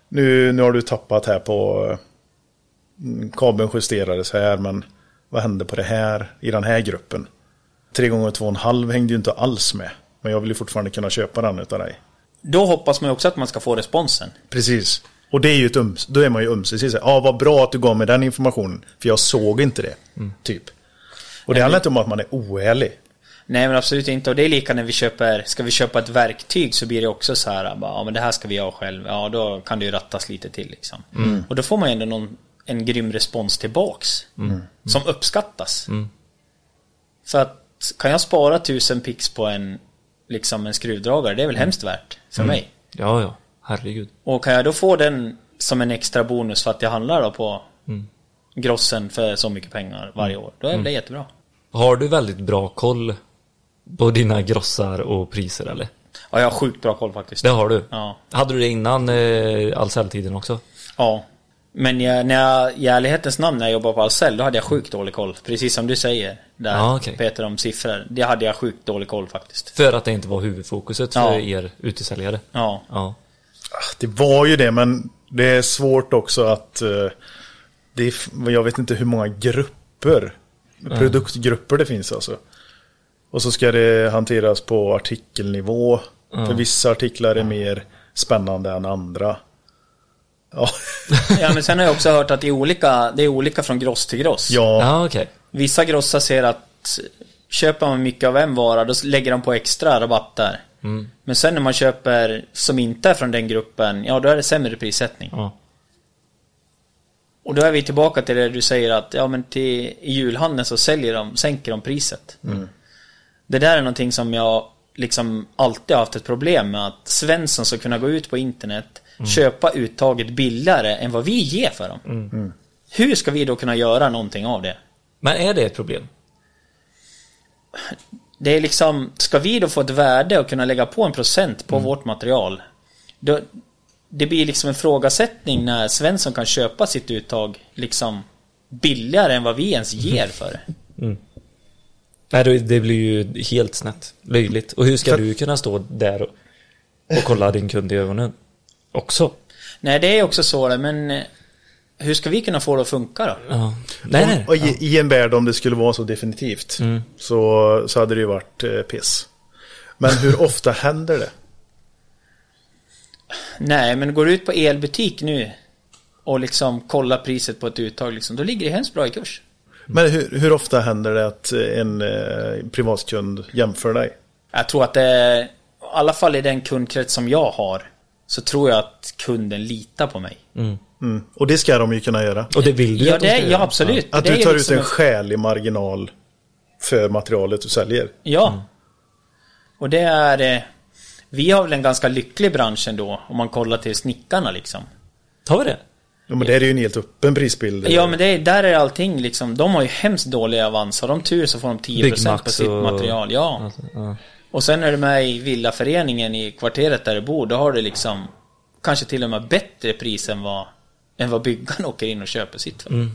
[SPEAKER 1] Nu, nu har du tappat här på... mm, Kabeln justerades här, men vad hände på det här i den här gruppen? Tre gånger två och en halv hängde ju inte alls med. Men jag vill ju fortfarande kunna köpa den utav dig.
[SPEAKER 4] Då hoppas man ju också att man ska få responsen.
[SPEAKER 1] Precis. Och det är ju ett öms, då är man ju ömsesidig. Ja, vad bra att du gav mig den informationen. För jag såg inte det. Typ. Och det handlar inte om att man är oärlig.
[SPEAKER 4] Nej men absolut inte. Och det är lika när vi köper, ska vi köpa ett verktyg så blir det också så här, bara, ja men det här ska vi ha själv. Ja då kan det ju rattas lite till liksom. Och då får man ju ändå någon, en grym respons tillbaks. Som uppskattas. För att kan jag spara tusen pix på en, liksom en skruvdragare, det är väl hemskt värt för mig.
[SPEAKER 2] Ja, ja. Herregud.
[SPEAKER 4] Och kan jag då få den som en extra bonus för att jag handlar då på grossen för så mycket pengar varje år, då är det jättebra.
[SPEAKER 2] Har du väldigt bra koll på dina grossar och priser eller?
[SPEAKER 4] Ja, jag har sjukt bra koll faktiskt.
[SPEAKER 2] Det har du?
[SPEAKER 4] Ja.
[SPEAKER 2] Hade du det innan eh, Ahlsell-tiden också?
[SPEAKER 4] Ja. Men jag, när jag, i ärlighetens namn när jag jobbade på Ahlsell, då hade jag sjukt dålig koll. Precis som du säger. Där,
[SPEAKER 2] Ja, okej.
[SPEAKER 4] Peter, om siffror. Det hade jag sjukt dålig koll faktiskt.
[SPEAKER 2] För att det inte var huvudfokuset för
[SPEAKER 4] Ja.
[SPEAKER 2] er utesäljare?
[SPEAKER 4] Ja.
[SPEAKER 2] Ja.
[SPEAKER 1] Det var ju det, men det är svårt också att... eh, det är, jag vet inte hur många grupper, produktgrupper det finns alltså. Och så ska det hanteras på artikelnivå. För vissa artiklar är mer spännande än andra. Ja,
[SPEAKER 4] ja, men sen har jag också hört att det är olika, det är olika från gross till gross.
[SPEAKER 1] ja,
[SPEAKER 2] Ja, okej.
[SPEAKER 4] Vissa grossar ser att köper man mycket av en vara, då lägger de på extra rabatt där. Men sen när man köper som inte är från den gruppen, ja då är det sämre prissättning.
[SPEAKER 2] Ja.
[SPEAKER 4] Och då är vi tillbaka till det du säger att ja men till, i julhandeln så säljer de, sänker de priset. Det där är någonting som jag liksom alltid har haft ett problem med att Svensson ska kunna gå ut på internet köpa uttaget billigare än vad vi ger för dem. Hur ska vi då kunna göra någonting av det?
[SPEAKER 2] Men är det ett problem?
[SPEAKER 4] Det är liksom, ska vi då få ett värde och kunna lägga på en procent på vårt material? Då, det blir liksom en frågasättning när Svensson kan köpa sitt uttag liksom billigare än vad vi ens ger för det.
[SPEAKER 2] Nej, det- blir ju helt snett. Löjligt. Och hur ska
[SPEAKER 1] För-
[SPEAKER 2] du kunna stå där och, och kolla din kund i ögonen? Också.
[SPEAKER 4] Nej, det är också så det, men eh, hur ska vi kunna få det att funka då?
[SPEAKER 2] Ja. Nej, nej.
[SPEAKER 1] Och i, I en värld om det skulle vara så definitivt så, så hade det ju varit eh, piss. Men hur ofta händer det?
[SPEAKER 4] Nej, men går du ut på elbutik nu och liksom kollar priset på ett uttag liksom, då ligger det hemskt bra i kurs.
[SPEAKER 1] Men hur, hur ofta händer det att eh, en eh, privatkund jämför dig?
[SPEAKER 4] Jag tror att det i alla fall i den kundkrets som jag har, så tror jag att kunden litar på mig.
[SPEAKER 1] Mm. Och det ska de ju kunna göra.
[SPEAKER 2] Och det vill du
[SPEAKER 4] Ja,
[SPEAKER 2] att de
[SPEAKER 4] det,
[SPEAKER 2] ska
[SPEAKER 4] ja
[SPEAKER 2] göra.
[SPEAKER 4] absolut.
[SPEAKER 1] Att
[SPEAKER 4] det
[SPEAKER 1] du tar
[SPEAKER 4] liksom
[SPEAKER 1] ut en
[SPEAKER 4] en-
[SPEAKER 1] skälig marginal för materialet du säljer.
[SPEAKER 4] Ja. Och det är... Vi har väl en ganska lycklig bransch ändå, om man kollar till snickarna liksom.
[SPEAKER 2] Har vi det?
[SPEAKER 1] Ja, men det är ju en helt öppen prisbild.
[SPEAKER 4] Ja men det är, där är allting liksom, de har ju hemskt dåliga avans. Har de tur så får de 10% på sitt
[SPEAKER 2] och-
[SPEAKER 4] material. Ja.
[SPEAKER 2] Alltså, ja.
[SPEAKER 4] Och sen är du med i villaföreningen i kvarteret där du bor, då har du liksom kanske till och med bättre pris än vad, än vad byggaren åker in och köper sitt för.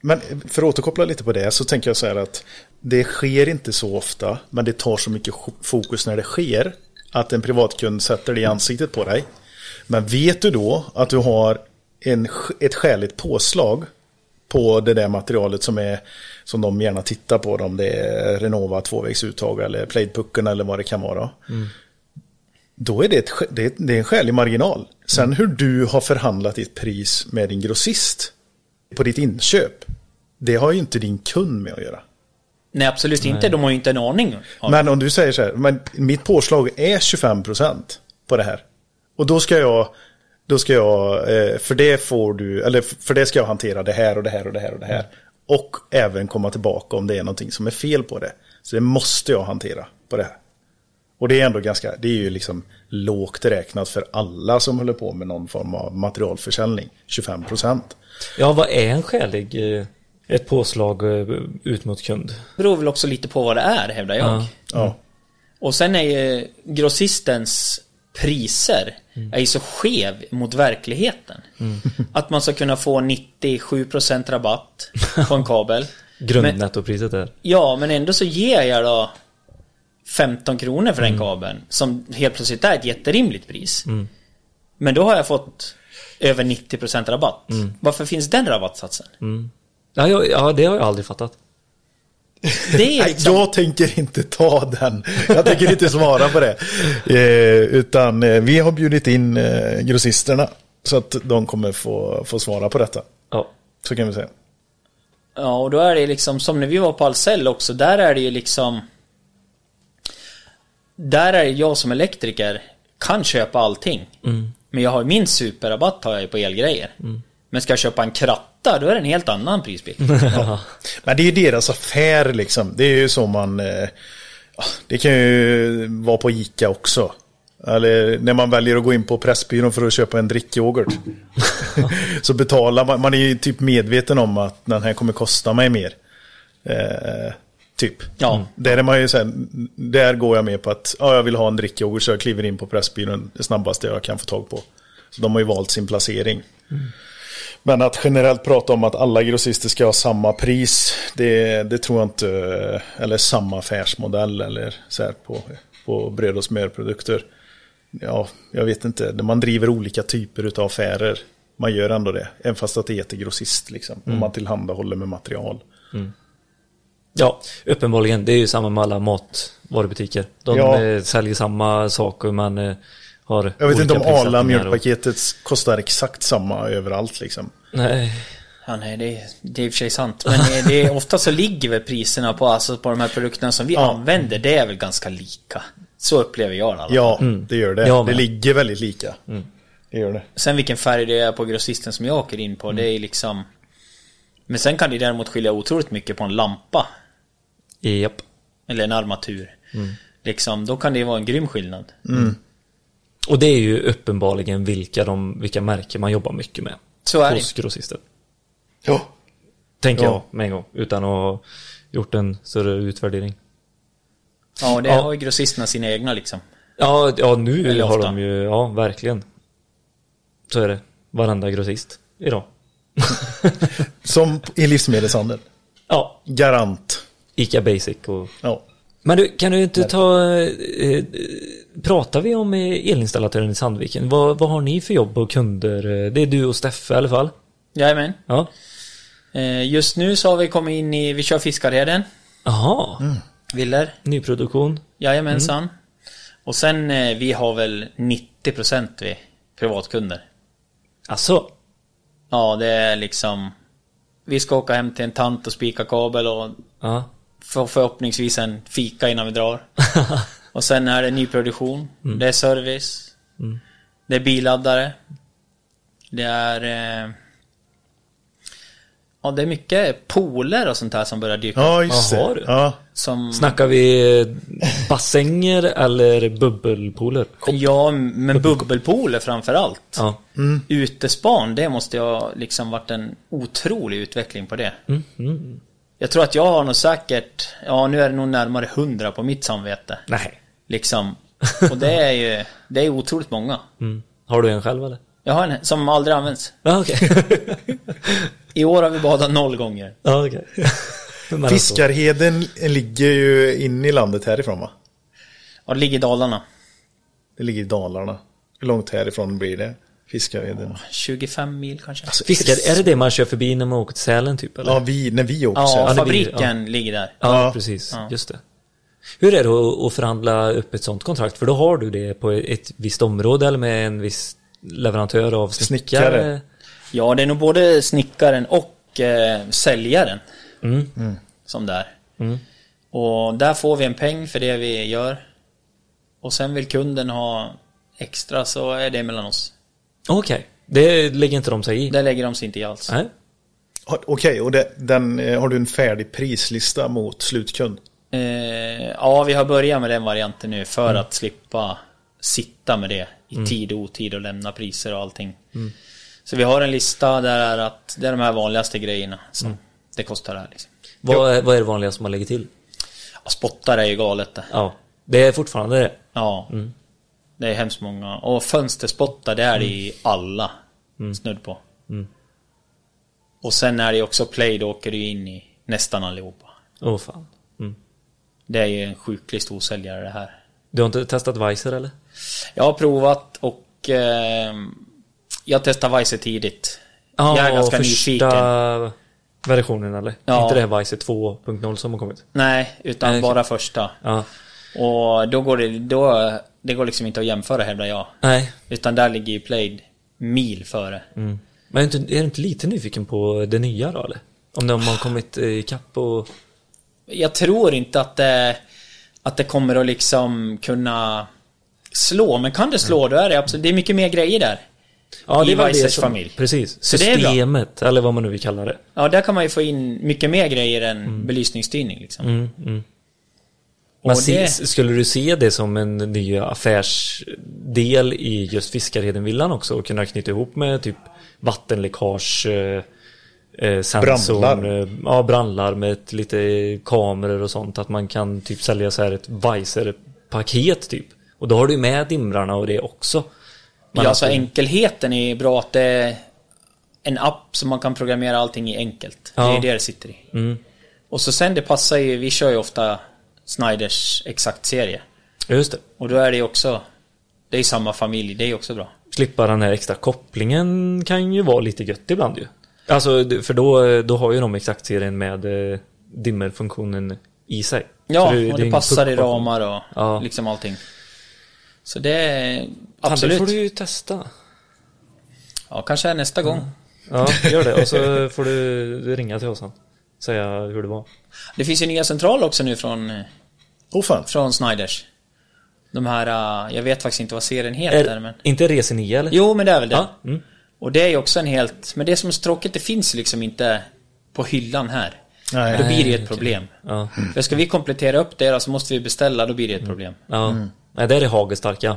[SPEAKER 1] Men för att återkoppla lite på det så tänker jag så här att det sker inte så ofta, men det tar så mycket fokus när det sker att en privatkund sätter det i ansiktet på dig. Men vet du då att du har en, ett skäligt påslag på det där materialet som, är, som de gärna tittar på, om det är Renova tvåvägsuttag eller Plaidpucken eller vad det kan vara. Då är det, ett, det, är, det är en skälig marginal. Sen hur du har förhandlat ditt pris med din grossist på ditt inköp, det har ju inte din kund med att göra.
[SPEAKER 4] Nej absolut inte, de har ju inte en aning.
[SPEAKER 1] Men om du säger så här, men mitt påslag är 25% på det här. Och då ska jag, då ska jag, eh, för det får du, eller för det ska jag hantera det här och det här och det här och det här. Och även komma tillbaka om det är någonting som är fel på det. Så det måste jag hantera på det här. Och det är ändå ganska, det är ju liksom lågt räknat för alla som håller på med någon form av materialförsäljning. 25%.
[SPEAKER 2] ja, vad är en skälig... Ett påslag eh, ut mot kund?
[SPEAKER 4] Det beror väl också lite på vad det är, hävdar jag.
[SPEAKER 2] Ja.
[SPEAKER 1] Ja. Och
[SPEAKER 4] Och sen är ju grossistens priser är ju så skev mot verkligheten. Att man ska kunna få 97% rabatt på en kabel.
[SPEAKER 2] Grundnettopriset är.
[SPEAKER 4] Ja, men ändå så ger jag då 15 kronor för den kabeln. Som helt plötsligt är ett jätterimligt pris. Men då har jag fått över 90% rabatt. Varför finns den rabattsatsen?
[SPEAKER 2] Ja, ja, ja, det har jag aldrig fattat.
[SPEAKER 4] Det är
[SPEAKER 1] Nej,
[SPEAKER 4] liksom...
[SPEAKER 1] jag tänker inte ta den. Jag tänker inte svara på det. Eh, utan eh, vi har bjudit in eh, grossisterna. Så att de kommer få, få svara på detta.
[SPEAKER 2] Ja.
[SPEAKER 1] Så kan vi säga.
[SPEAKER 4] Ja, och då är det liksom som när vi var på Ahlsell också. Där är det ju liksom... Där är det jag som elektriker kan köpa allting. Men jag har min superrabatt har jag ju på elgrejer. Men ska jag köpa en kratta, då är det en helt annan prisbild.
[SPEAKER 1] Men det är ju deras affär liksom. Det är ju så man... Eh, ja, det kan ju vara på Ica också. Eller när man väljer att gå in på Pressbyrån för att köpa en drickyoghurt. så betalar man, man är ju typ medveten om att den här kommer kosta mig mer. Eh, typ.
[SPEAKER 4] Ja.
[SPEAKER 1] Där är man ju så här, där går jag med på att ja, jag vill ha en drickyoghurt så jag kliver in på Pressbyrån det snabbaste jag kan få tag på. Så de har ju valt sin placering. Men att generellt prata om att alla grossister ska ha samma pris, det, det tror jag inte, eller samma affärsmodell eller så här på, på bröd och smörprodukter. Ja, jag vet inte, man driver olika typer av affärer. Man gör ändå det, även fast att det heter grossist liksom. Om man tillhandahåller med material.
[SPEAKER 2] Ja, uppenbarligen. Det är ju samma med alla matvarubutiker. De
[SPEAKER 1] Ja.
[SPEAKER 2] eh, säljer samma saker men eh, har
[SPEAKER 1] Jag vet inte om Arla
[SPEAKER 2] prissättningar och-
[SPEAKER 1] mjölkpaketet kostar exakt samma överallt liksom.
[SPEAKER 2] Nej.
[SPEAKER 4] Ja, nej, det är, det är i och för sig sant. Men det, är, ofta så ligger väl priserna på, alltså på de här produkterna som vi
[SPEAKER 1] Ja.
[SPEAKER 4] använder, det är väl ganska lika. Så upplever jag det.
[SPEAKER 1] Ja, det gör det. Det ligger väldigt lika. Det gör det.
[SPEAKER 4] Sen vilken färg det är på grossisten som jag åker in på, det är liksom... Men sen kan det däremot skilja otroligt mycket på en lampa.
[SPEAKER 2] Japp.
[SPEAKER 4] Eller en armatur. Liksom, då kan det vara en grym skillnad.
[SPEAKER 2] Och det är ju uppenbarligen vilka, de, vilka märken man jobbar mycket med.
[SPEAKER 4] Så är det.
[SPEAKER 2] Hos grossister.
[SPEAKER 1] Ja.
[SPEAKER 2] Tänker
[SPEAKER 1] Ja.
[SPEAKER 2] jag med en gång. Utan att ha gjort en större utvärdering.
[SPEAKER 4] Ja, och det
[SPEAKER 2] Ja.
[SPEAKER 4] har ju grossisterna sina egna liksom.
[SPEAKER 2] Ja, ja nu
[SPEAKER 4] Väldigt
[SPEAKER 2] har
[SPEAKER 4] ofta.
[SPEAKER 2] de ju, ja verkligen. Så är det. Varenda grossist idag.
[SPEAKER 1] Som i livsmedelshandel.
[SPEAKER 2] Ja.
[SPEAKER 1] Garant.
[SPEAKER 2] Ica Basic och...
[SPEAKER 1] Ja.
[SPEAKER 2] Men du, kan du inte ta... Eh, eh, pratar vi om eh, elinstallatören i Sandviken? Vad, vad har ni för jobb och kunder? Eh, Det är du och Steffe i alla fall.
[SPEAKER 4] Jajamän.
[SPEAKER 2] Ja.
[SPEAKER 4] Eh, Just nu så har vi kommit in i, vi kör Fiskarheden.
[SPEAKER 2] Jaha.
[SPEAKER 4] Viller.
[SPEAKER 2] Nyproduktion.
[SPEAKER 4] Jajamensan. Och sen eh, vi har väl 90% vi privatkunder.
[SPEAKER 2] Alltså.
[SPEAKER 4] Ja, det är liksom... Vi ska åka hem till en tant och spika kabel och
[SPEAKER 2] Ja.
[SPEAKER 4] För, förhoppningsvis en fika innan vi drar. och sen är det nyproduktion. Det är service. Det är billaddare. Det är... Eh, ja, det är mycket pooler och sånt här som börjar dyka upp.
[SPEAKER 1] Ja, just
[SPEAKER 2] Jaha,
[SPEAKER 1] det. Ja.
[SPEAKER 4] Som...
[SPEAKER 2] Snackar vi eh, bassänger eller bubbelpooler?
[SPEAKER 4] Ja, men bubbelpooler framför allt.
[SPEAKER 2] Ja.
[SPEAKER 4] Utespan, det måste ju ha liksom varit en otrolig utveckling på det.
[SPEAKER 2] Mm,
[SPEAKER 4] Jag tror att jag har nog säkert, ja nu är det nog närmare 100 på mitt samvete.
[SPEAKER 2] Nej.
[SPEAKER 4] Liksom. Och det är ju, det är otroligt många.
[SPEAKER 2] Mm. Har du en själv eller?
[SPEAKER 4] Jag har en som aldrig används.
[SPEAKER 2] Ja, okej.
[SPEAKER 4] I år har vi badat noll gånger.
[SPEAKER 2] ja, okej. Men alltså-
[SPEAKER 1] Fiskarheden ligger ju inne i landet härifrån va?
[SPEAKER 4] Ja, det ligger i Dalarna.
[SPEAKER 1] Det ligger i Dalarna. Hur långt härifrån blir det? Fiskarheden.
[SPEAKER 4] 25 mil kanske.
[SPEAKER 1] Alltså,
[SPEAKER 2] Fiskar, är det det man kör förbi när man åker till Sälen typ eller?
[SPEAKER 1] Ja, vi, när vi åker
[SPEAKER 4] Ja,
[SPEAKER 1] här.
[SPEAKER 2] det blir-
[SPEAKER 4] fabriken ligger där.
[SPEAKER 2] Ja,
[SPEAKER 1] Ja.
[SPEAKER 2] precis.
[SPEAKER 4] Ja.
[SPEAKER 2] Just det. Hur är det att- att förhandla upp ett sånt kontrakt? För då har du det på ett visst område eller med en viss leverantör av snickare?
[SPEAKER 1] Snickare.
[SPEAKER 4] Ja, det är nog både snickaren och eh, säljaren.
[SPEAKER 2] Mm.
[SPEAKER 4] Som där.
[SPEAKER 2] Mm.
[SPEAKER 4] Och där får vi en peng för det vi gör. Och sen vill kunden ha extra så är det mellan oss.
[SPEAKER 2] Okej, det lägger inte de sig i?
[SPEAKER 4] Det lägger de sig inte i alls.
[SPEAKER 2] Nej.
[SPEAKER 1] Okej, och det, den, eh, har du en färdig prislista mot slutkund?
[SPEAKER 4] Eh, ja, vi har börjat med den varianten nu för
[SPEAKER 2] Mm.
[SPEAKER 4] att slippa sitta med det i tid och otid och lämna priser och allting.
[SPEAKER 2] Mm.
[SPEAKER 4] Så vi har en lista där är att det är de här vanligaste grejerna som
[SPEAKER 2] Mm.
[SPEAKER 4] det kostar här liksom.
[SPEAKER 2] Vad är, vad är det vanligaste man lägger till?
[SPEAKER 4] Ja, spottar är ju galet det.
[SPEAKER 2] Ja, det är fortfarande det.
[SPEAKER 4] Ja.
[SPEAKER 2] Mm.
[SPEAKER 4] Det är hemskt många. Och fönsterspottar, det är det i alla snudd på.
[SPEAKER 2] Mm.
[SPEAKER 4] Och sen är det också play, då åker ju in i nästan allihopa.
[SPEAKER 2] Åh fan. Mm.
[SPEAKER 4] Det är ju en sjuklig storsäljare det här.
[SPEAKER 2] Du har inte testat Weiser eller?
[SPEAKER 4] Jag har provat och eh, jag testade Weiser tidigt. jag är ganska nyfiken.
[SPEAKER 2] första versionen eller?
[SPEAKER 4] Ja.
[SPEAKER 2] Inte det här Weiser 2.0 som har kommit?
[SPEAKER 4] Nej, utan
[SPEAKER 2] Nej,
[SPEAKER 4] bara första.
[SPEAKER 2] Ja.
[SPEAKER 4] Och då går det, då, det går liksom inte att jämföra hävdar jag.
[SPEAKER 2] Nej.
[SPEAKER 4] Utan där ligger ju Played mil före.
[SPEAKER 2] Mm. Men är du, inte, är du inte lite nyfiken på det nya då eller? Om de har kommit eh, ikapp och...
[SPEAKER 4] Jag tror inte att det, att det kommer att liksom kunna slå. Men kan det slå, då är det absolut, det är mycket mer grejer där.
[SPEAKER 2] Ja,
[SPEAKER 4] I
[SPEAKER 2] som-
[SPEAKER 4] familj.
[SPEAKER 2] Precis. Systemet, eller vad man nu vill kalla det.
[SPEAKER 4] Ja, där kan man ju få in mycket mer grejer än belysningsstyrning liksom.
[SPEAKER 2] Mm, mm.
[SPEAKER 4] Och
[SPEAKER 2] Men
[SPEAKER 4] det-
[SPEAKER 2] skulle du se det som en ny affärsdel i just Fiskarhedenvillan också? Och kunna knyta ihop med typ vattenläckage eh, eh, sensorn,
[SPEAKER 1] Brandlarm.
[SPEAKER 2] eh, ja, brandlarm med ett, lite kameror och sånt. Att man kan typ sälja så här ett Weiser-paket typ. Och då har du med dimrarna och det också. Men
[SPEAKER 4] ja, alltså enkelheten är bra att det är en app som man kan programmera allting i enkelt. Det
[SPEAKER 2] Ja.
[SPEAKER 4] är det det sitter i.
[SPEAKER 2] Mm,
[SPEAKER 4] Och så sen det passar ju, vi kör ju ofta Snyders exakt serie.
[SPEAKER 2] just det.
[SPEAKER 4] Och då är det ju också, det är ju samma familj, det är också bra.
[SPEAKER 2] Slippa den här extra kopplingen kan ju vara lite gött ibland ju. Alltså, för då, då har ju de exakt-serien med eh, dimmerfunktionen i sig.
[SPEAKER 4] Ja,
[SPEAKER 2] det-
[SPEAKER 4] och
[SPEAKER 2] det
[SPEAKER 4] det passar i ramar och
[SPEAKER 2] Ja.
[SPEAKER 4] liksom allting. Så det är
[SPEAKER 2] Fan,
[SPEAKER 4] absolut.
[SPEAKER 2] det får du ju testa.
[SPEAKER 4] Ja, kanske nästa gång.
[SPEAKER 2] Ja, gör det. Och så får du ringa till oss sen. Säga hur det var.
[SPEAKER 4] Det finns ju nya centraler också nu från,
[SPEAKER 1] fan.
[SPEAKER 4] från Snyders. De här, eh, jag vet faktiskt inte vad serien heter
[SPEAKER 2] Är,
[SPEAKER 4] men...
[SPEAKER 2] Inte Rese 9 eller?
[SPEAKER 4] Jo, men det är väl det.
[SPEAKER 2] Ja. Mm.
[SPEAKER 4] Och det är ju också en helt... Men det som är så tråkigt, det finns liksom inte på hyllan här.
[SPEAKER 1] Nej.
[SPEAKER 4] Då blir det ju ett problem.
[SPEAKER 2] Ja.
[SPEAKER 4] För ska vi komplettera upp det då, så måste vi beställa, då blir det ett problem.
[SPEAKER 2] ja. Nej, där är Hager starka.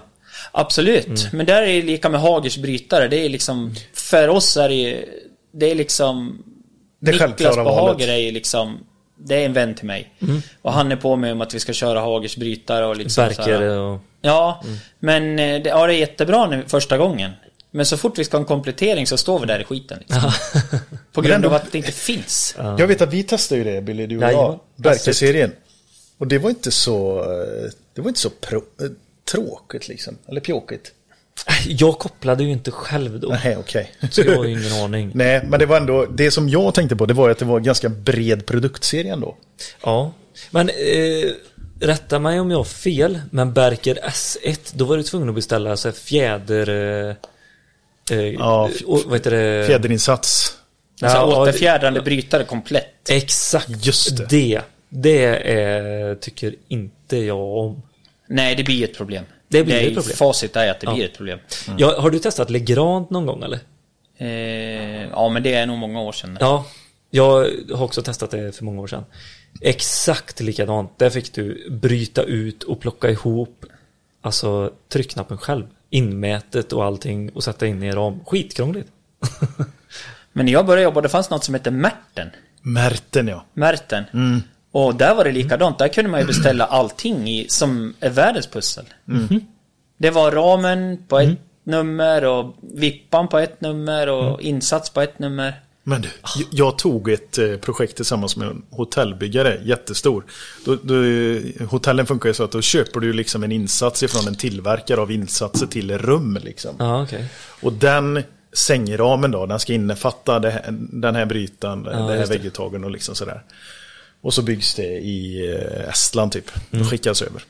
[SPEAKER 4] Absolut, men där är det lika med Hagers brytare. Det är liksom, för oss är det ju, det är liksom...
[SPEAKER 1] Det
[SPEAKER 4] Niklas
[SPEAKER 1] självklara
[SPEAKER 4] på. Hager är ju liksom, det är en vän till mig. Och han är på mig om att vi ska köra Hagers brytare och liksom
[SPEAKER 2] Berker och...
[SPEAKER 4] Ja, men eh, det, ja, det är jättebra nu, första gången. Men så fort vi ska ha en komplettering så står vi där i skiten. Liksom. På grund
[SPEAKER 1] ändå-
[SPEAKER 4] av att det inte finns.
[SPEAKER 1] Jag vet att vi testade ju det Billy, du och jag. Berker-serien. Och det var inte så, eh, det var inte så pro, eh, tråkigt liksom. Eller pjåkigt.
[SPEAKER 2] Jag kopplade ju inte själv då.
[SPEAKER 1] Nej, okej.
[SPEAKER 2] Så jag har ju ingen aning.
[SPEAKER 1] Nej, men det var ändå, det som jag tänkte på det var att det var en ganska bred produktserie ändå.
[SPEAKER 2] Ja. Men eh, rätta mig om jag har fel. Men Berker S1, då var du tvungen att beställa så här fjäder... Eh, eh,
[SPEAKER 1] Ja,
[SPEAKER 2] och, vad heter det?
[SPEAKER 1] Fjäderinsats.
[SPEAKER 4] Alltså
[SPEAKER 2] Ja, ja,
[SPEAKER 4] återfjädrande brytare komplett.
[SPEAKER 2] Exakt.
[SPEAKER 1] Just det.
[SPEAKER 2] Det. Det är, tycker inte jag om.
[SPEAKER 4] Nej, det blir ett problem.
[SPEAKER 2] Det blir
[SPEAKER 4] är,
[SPEAKER 2] ett problem.
[SPEAKER 4] Facit är att det
[SPEAKER 2] Ja.
[SPEAKER 4] blir ett problem.
[SPEAKER 2] Ja, har du testat Legrand någon gång eller?
[SPEAKER 4] Eh, ja, men det är nog många år sedan.
[SPEAKER 2] Ja, jag har också testat det för många år sedan. Exakt likadant. Där fick du bryta ut och plocka ihop alltså tryckknappen själv. Inmätet och allting och sätta in i ram. Skitkrångligt.
[SPEAKER 4] Men när jag började jobba, det fanns något som hette Märten.
[SPEAKER 1] Märten ja.
[SPEAKER 4] Märten.
[SPEAKER 1] Mm.
[SPEAKER 4] Och där var det likadant. Där kunde man ju beställa allting i, som är världens pussel.
[SPEAKER 1] Mm.
[SPEAKER 4] Det var ramen på ett nummer och vippan på ett nummer och
[SPEAKER 1] Mm.
[SPEAKER 4] insats på ett nummer.
[SPEAKER 1] Men du, jag tog ett eh, projekt tillsammans med en hotellbyggare, jättestor. Då, då, eh, hotellen funkar ju så att då köper du liksom en insats ifrån en tillverkare av insatser till rum liksom.
[SPEAKER 2] Ja, okej.
[SPEAKER 1] Och den sängramen då, den ska innefatta det här, den här brytan, det här
[SPEAKER 2] just det.
[SPEAKER 1] vägguttagen och liksom sådär. Och så byggs det i eh, Estland typ.
[SPEAKER 2] Mm.
[SPEAKER 1] Och skickas över.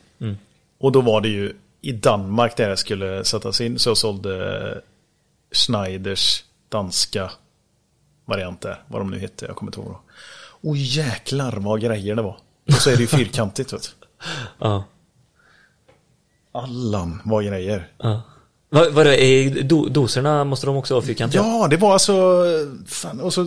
[SPEAKER 1] Och då var det ju i Danmark där det skulle sättas in. Så jag sålde Schneiders danska variant där. Vad de nu hette, jag kommer inte ihåg. då. Och jäklar vad grejer det var. Och så är det ju fyrkantigt vet du.
[SPEAKER 2] Ja.
[SPEAKER 1] Allan vad grejer.
[SPEAKER 2] ja. Vad, vad det är, do, doserna måste de också ha fyrkantiga?
[SPEAKER 1] Ja, det var alltså, fan, och så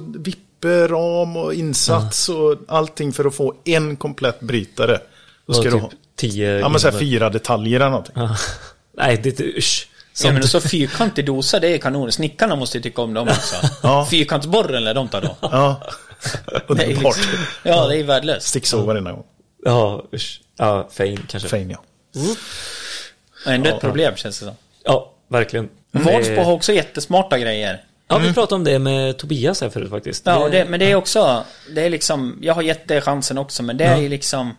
[SPEAKER 1] vipperam och insats och allting för att få en komplett brytare. Då
[SPEAKER 2] Och
[SPEAKER 1] ska du
[SPEAKER 2] typ
[SPEAKER 1] ha,
[SPEAKER 2] tio...
[SPEAKER 1] ja men så här fyra detaljer eller någonting.
[SPEAKER 2] Ja. Nej, det är usch.
[SPEAKER 4] Ja, men så fyrkantig dosa, det är kanon. Snickarna måste ju tycka om dem också.
[SPEAKER 1] Ja.
[SPEAKER 4] Fyrkantsborren lär de ta då.
[SPEAKER 1] Ja,
[SPEAKER 4] Det är
[SPEAKER 1] underbart.
[SPEAKER 4] liksom, ja, det är värdelöst.
[SPEAKER 1] Sticksåg varenda gång.
[SPEAKER 2] Ja, usch. Ja, fein kanske.
[SPEAKER 1] Fein ja.
[SPEAKER 4] Ändå ett problem känns det som.
[SPEAKER 2] Ja, verkligen.
[SPEAKER 4] Vansbro har också jättesmarta grejer.
[SPEAKER 2] Ja, vi pratade om det med Tobias här förut faktiskt.
[SPEAKER 4] Ja, det, men det är också, det är liksom, jag har gett det chansen också, men det är ju liksom,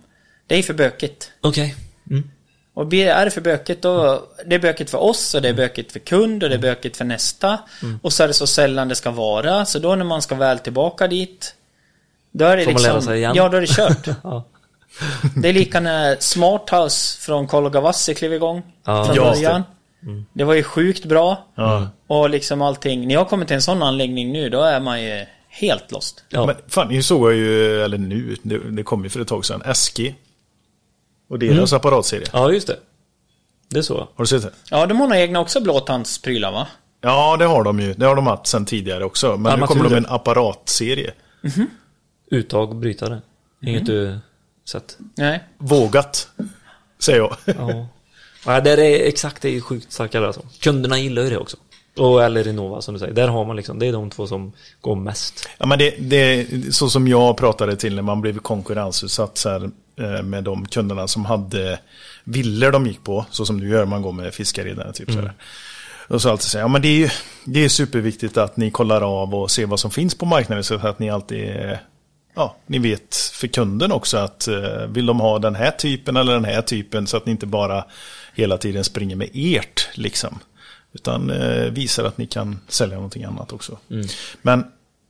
[SPEAKER 4] det är för bökigt.
[SPEAKER 2] Okej. Mm.
[SPEAKER 4] Och är det för bökigt då, det är bökigt för oss och det är bökigt för kund och det är bökigt för nästa. Och så är det så sällan det ska vara, så då när man ska väl tillbaka dit, då är det
[SPEAKER 2] Får man
[SPEAKER 4] liksom,
[SPEAKER 2] lära sig igen?
[SPEAKER 4] ja då är det kört.
[SPEAKER 2] Ja.
[SPEAKER 4] Det är lika när Smart House från Kologavassi klev igång.
[SPEAKER 2] Ja.
[SPEAKER 4] från
[SPEAKER 1] Ja,
[SPEAKER 4] början. Det var ju sjukt bra.
[SPEAKER 1] Ja.
[SPEAKER 4] Och liksom allting. När jag kommer till en sån anläggning nu, då är man ju helt lost.
[SPEAKER 2] Ja.
[SPEAKER 1] Men fan, nu såg jag ju, eller nu, det, det kom ju för ett tag sedan, SG. Och deras apparatserie.
[SPEAKER 2] ja, just det. Det är så.
[SPEAKER 1] Har du sett det?
[SPEAKER 4] Ja, de har nog egna också blåtandsprylar va?
[SPEAKER 1] Ja, det har de ju. Det har de haft sedan tidigare också. Men nu kommer de med en apparatserie.
[SPEAKER 2] Uttag, brytare. Inget du sett.
[SPEAKER 4] Nej.
[SPEAKER 1] Vågat, säger jag.
[SPEAKER 2] Ja. ja, det är exakt, det är sjukt starkare alltså. Kunderna gillar ju det också. Och eller Renova som du säger. Där har man liksom, det är de två som går mest.
[SPEAKER 1] Ja, men det, det så som jag pratade till när man blev konkurrensutsatt så här, eh, med de kunderna som hade villor de gick på, så som du gör, man går med fiskaredare typ så här. Och så alltid säga, ja men det är ju det är superviktigt att ni kollar av och ser vad som finns på marknaden så att ni alltid, ja, ni vet för kunden också att eh, vill de ha den här typen eller den här typen så att ni inte bara hela tiden springer med ert liksom. Utan eh, visar att ni kan sälja någonting annat också. Men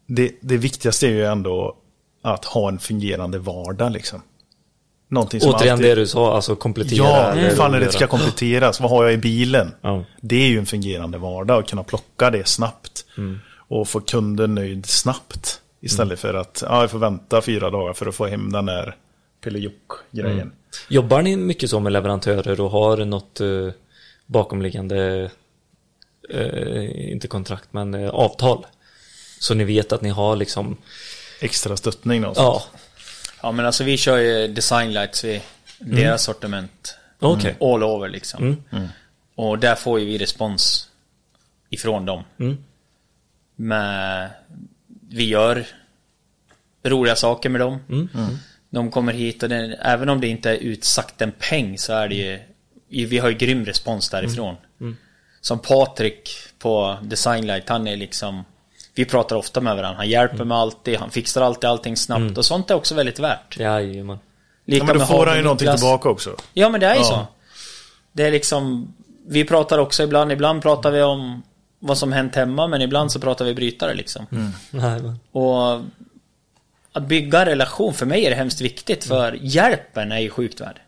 [SPEAKER 1] det, det viktigaste är ju ändå att ha en fungerande vardag liksom. Någonting som
[SPEAKER 2] Återigen
[SPEAKER 1] alltid...
[SPEAKER 2] det du sa, alltså komplettera.
[SPEAKER 1] Ja, är det
[SPEAKER 2] göra.
[SPEAKER 1] ska kompletteras? Vad har jag i bilen?
[SPEAKER 2] Ja.
[SPEAKER 1] Det är ju en fungerande vardag att kunna plocka det snabbt. Och få kunden nöjd snabbt. Istället för att ja, jag får vänta fyra dagar för att få hem den där pillejock-grejen.
[SPEAKER 2] Jobbar ni mycket så med leverantörer och har något eh, bakomliggande, eh, inte kontrakt, men eh, avtal? Så ni vet att ni har liksom,
[SPEAKER 1] Extra stöttning någonstans.
[SPEAKER 2] ja,
[SPEAKER 4] Ja, men alltså vi kör ju designlights i deras sortiment.
[SPEAKER 2] okej.
[SPEAKER 4] All over liksom.
[SPEAKER 2] Mm.
[SPEAKER 4] Och där får ju vi respons ifrån dem.
[SPEAKER 2] Mm.
[SPEAKER 4] Men vi gör roliga saker med dem.
[SPEAKER 2] Mm.
[SPEAKER 4] De kommer hit och det, även om det inte är utsagt en peng så är det ju Vi har ju grym respons därifrån.
[SPEAKER 2] Mm.
[SPEAKER 4] Som Patrik på Designlight, han är liksom Vi pratar ofta med varandra. Han hjälper
[SPEAKER 2] Mm.
[SPEAKER 4] mig alltid, han fixar alltid allting snabbt och sånt är också väldigt värt.
[SPEAKER 2] Jajamän.
[SPEAKER 4] Lika
[SPEAKER 1] Ja, men då får han ju någonting
[SPEAKER 4] Niklas.
[SPEAKER 1] tillbaka också.
[SPEAKER 4] Ja men det är ju
[SPEAKER 1] Ja.
[SPEAKER 4] så. Det är liksom Vi pratar också ibland, ibland pratar vi om vad som hänt hemma men ibland så pratar vi brytare liksom.
[SPEAKER 2] Jajamän.
[SPEAKER 4] Och att bygga en relation, för mig är det hemskt viktigt för hjälpen är ju sjukt värd.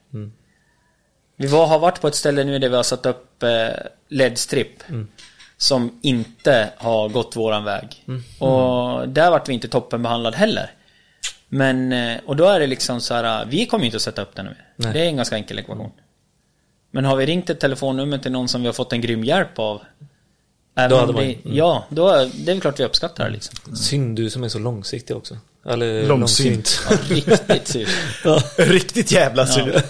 [SPEAKER 4] Vi var, har varit på ett ställe nu där vi har satt upp eh, LED-strip. Som inte har gått våran väg. Och där vart vi inte toppenbehandlad heller. Men, eh, och då är det liksom så här, vi kommer inte att sätta upp den nu.
[SPEAKER 2] Nej.
[SPEAKER 4] Det är en ganska enkel ekvation. Men har vi ringt ett telefonnummer till någon som vi har fått en grym hjälp av. Även
[SPEAKER 2] Då hade man-
[SPEAKER 4] det,
[SPEAKER 2] mm.
[SPEAKER 4] Ja, då är det är väl klart vi uppskattar det liksom.
[SPEAKER 2] Synd du som är så långsiktig också. Eller
[SPEAKER 1] Långsynt.
[SPEAKER 4] Riktigt sur.
[SPEAKER 1] Riktigt jävla sur.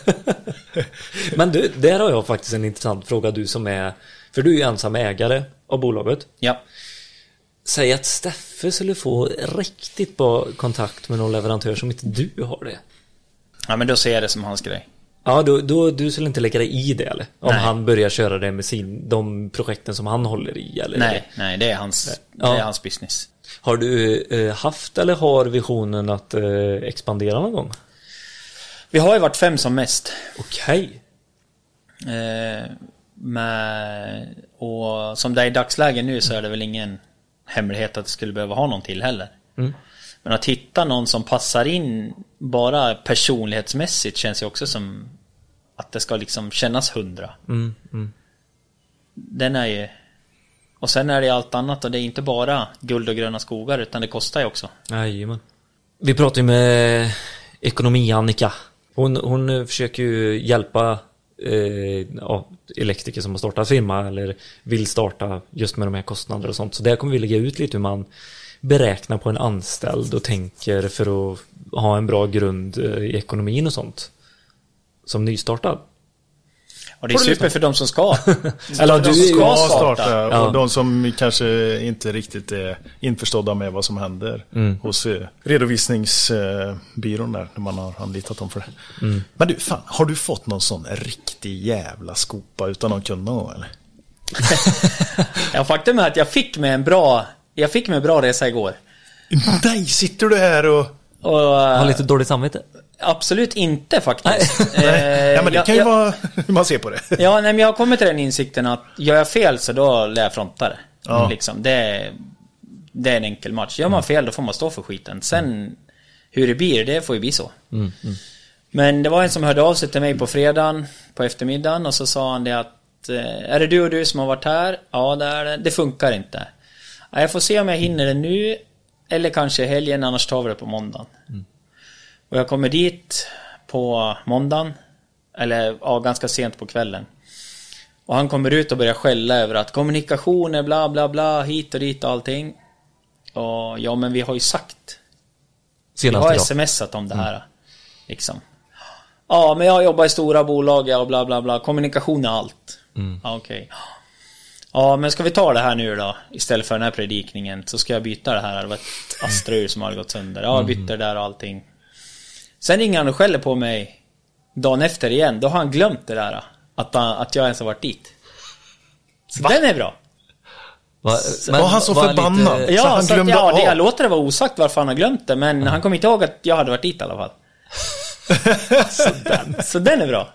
[SPEAKER 2] Men du, där har jag faktiskt en intressant fråga du som är För du är ju ensam ägare av bolaget
[SPEAKER 4] Ja.
[SPEAKER 2] Säg att Steffe skulle få riktigt bra kontakt med någon leverantör som inte du har det
[SPEAKER 4] Ja men då ser jag det som hans grej.
[SPEAKER 2] Ja, då, då du skulle inte lägga dig i det eller? Om
[SPEAKER 4] Nej.
[SPEAKER 2] han börjar köra det med sin, de projekten som han håller i eller?
[SPEAKER 4] Nej, nej det är hans,
[SPEAKER 2] Ja.
[SPEAKER 4] det är hans business.
[SPEAKER 2] Har du eh, haft eller har visionen att eh, expandera någon gång?
[SPEAKER 4] Vi har ju varit fem som mest.
[SPEAKER 2] Okej
[SPEAKER 4] Eh, med, och som det är i dagsläget nu så är det väl ingen hemlighet att det skulle behöva ha någon till heller.
[SPEAKER 2] Mm.
[SPEAKER 4] Men att hitta någon som passar in bara personlighetsmässigt känns ju också som att det ska liksom kännas hundra.
[SPEAKER 2] mm, mm.
[SPEAKER 4] Den är ju... Och sen är det allt annat och det är inte bara guld och gröna skogar utan det kostar ju också.
[SPEAKER 2] Jajamän. Vi pratade ju med ekonomi-Annika. Hon, hon försöker ju hjälpa eh, ja, elektriker som har startat firma eller vill starta just med de här kostnader och sånt. Så där kommer vi lägga ut lite hur man beräknar på en anställd och tänker för att ha en bra grund eh, i ekonomin och sånt. Som nystartad.
[SPEAKER 4] Och det är super för de som ska.
[SPEAKER 2] Eller
[SPEAKER 4] de
[SPEAKER 2] du
[SPEAKER 4] som ska starta.
[SPEAKER 1] starta
[SPEAKER 2] Ja.
[SPEAKER 1] och de som kanske inte riktigt är införstådda med vad som händer
[SPEAKER 2] Mm.
[SPEAKER 1] hos eh, redovisningsbyrån där när man har anlitat dem för det.
[SPEAKER 2] Mm.
[SPEAKER 1] Men du, fan, har du fått någon sån riktig jävla skopa utan någon kund någon gång eller?
[SPEAKER 4] Ja, faktum är att jag fick med en bra, jag fick med en bra resa igår.
[SPEAKER 1] Nej, sitter du här och...
[SPEAKER 4] Och,
[SPEAKER 2] Har
[SPEAKER 4] eh,
[SPEAKER 2] lite dåligt samvete.
[SPEAKER 4] Absolut inte faktiskt.
[SPEAKER 1] ja men det kan ju
[SPEAKER 4] jag-
[SPEAKER 1] vara hur man ser på det.
[SPEAKER 4] Ja, nej, men jag har kommit till den insikten att gör jag fel så då lär jag fronta det.
[SPEAKER 1] Ja.
[SPEAKER 4] Liksom, det, är, det är en enkel match. Gör man fel då får man stå för skiten. Sen hur det blir, det får ju bli så.
[SPEAKER 2] Mm, mm.
[SPEAKER 4] Men det var en som hörde av sig till mig på fredagen på eftermiddagen och så sa han det att eh, Är det du och du som har varit här? Ja det är det. Det funkar inte. Ja, jag får se om jag hinner det nu eller kanske helgen annars tar vi det på måndagen. Och jag kommer dit på måndagen eller ja, ganska sent på kvällen. Och han kommer ut och börjar skälla över att kommunikationer bla bla bla hit och dit och allting. Och ja men vi har ju sagt vi
[SPEAKER 2] Senast
[SPEAKER 4] har
[SPEAKER 2] idag.
[SPEAKER 4] smsat om det här. Liksom. Ja, men jag jobbar i stora bolag ja, och bla bla bla. Kommunikation är allt.
[SPEAKER 2] Mm.
[SPEAKER 4] Ja, okej. Ja, men ska vi ta det här nu då? Istället för den här predikningen så ska jag byta det här. Det var ett astrur som hade gått sönder. Ja, jag bytte det där och allting. Sen ringer han och skäller på mig dagen efter igen. Då har han glömt det där. Att, han, att jag ens har varit dit. Så den är bra.
[SPEAKER 2] Va,
[SPEAKER 1] Var han så
[SPEAKER 2] var
[SPEAKER 1] förbannad?
[SPEAKER 2] lite-
[SPEAKER 1] Så
[SPEAKER 4] Ja,
[SPEAKER 1] han
[SPEAKER 4] så att,
[SPEAKER 1] glömde
[SPEAKER 4] ja, det,
[SPEAKER 1] av.
[SPEAKER 4] jag låter det vara osagt varför han har glömt det. Men han kommer inte ihåg att jag hade varit dit i alla fall. så, den, så den är bra.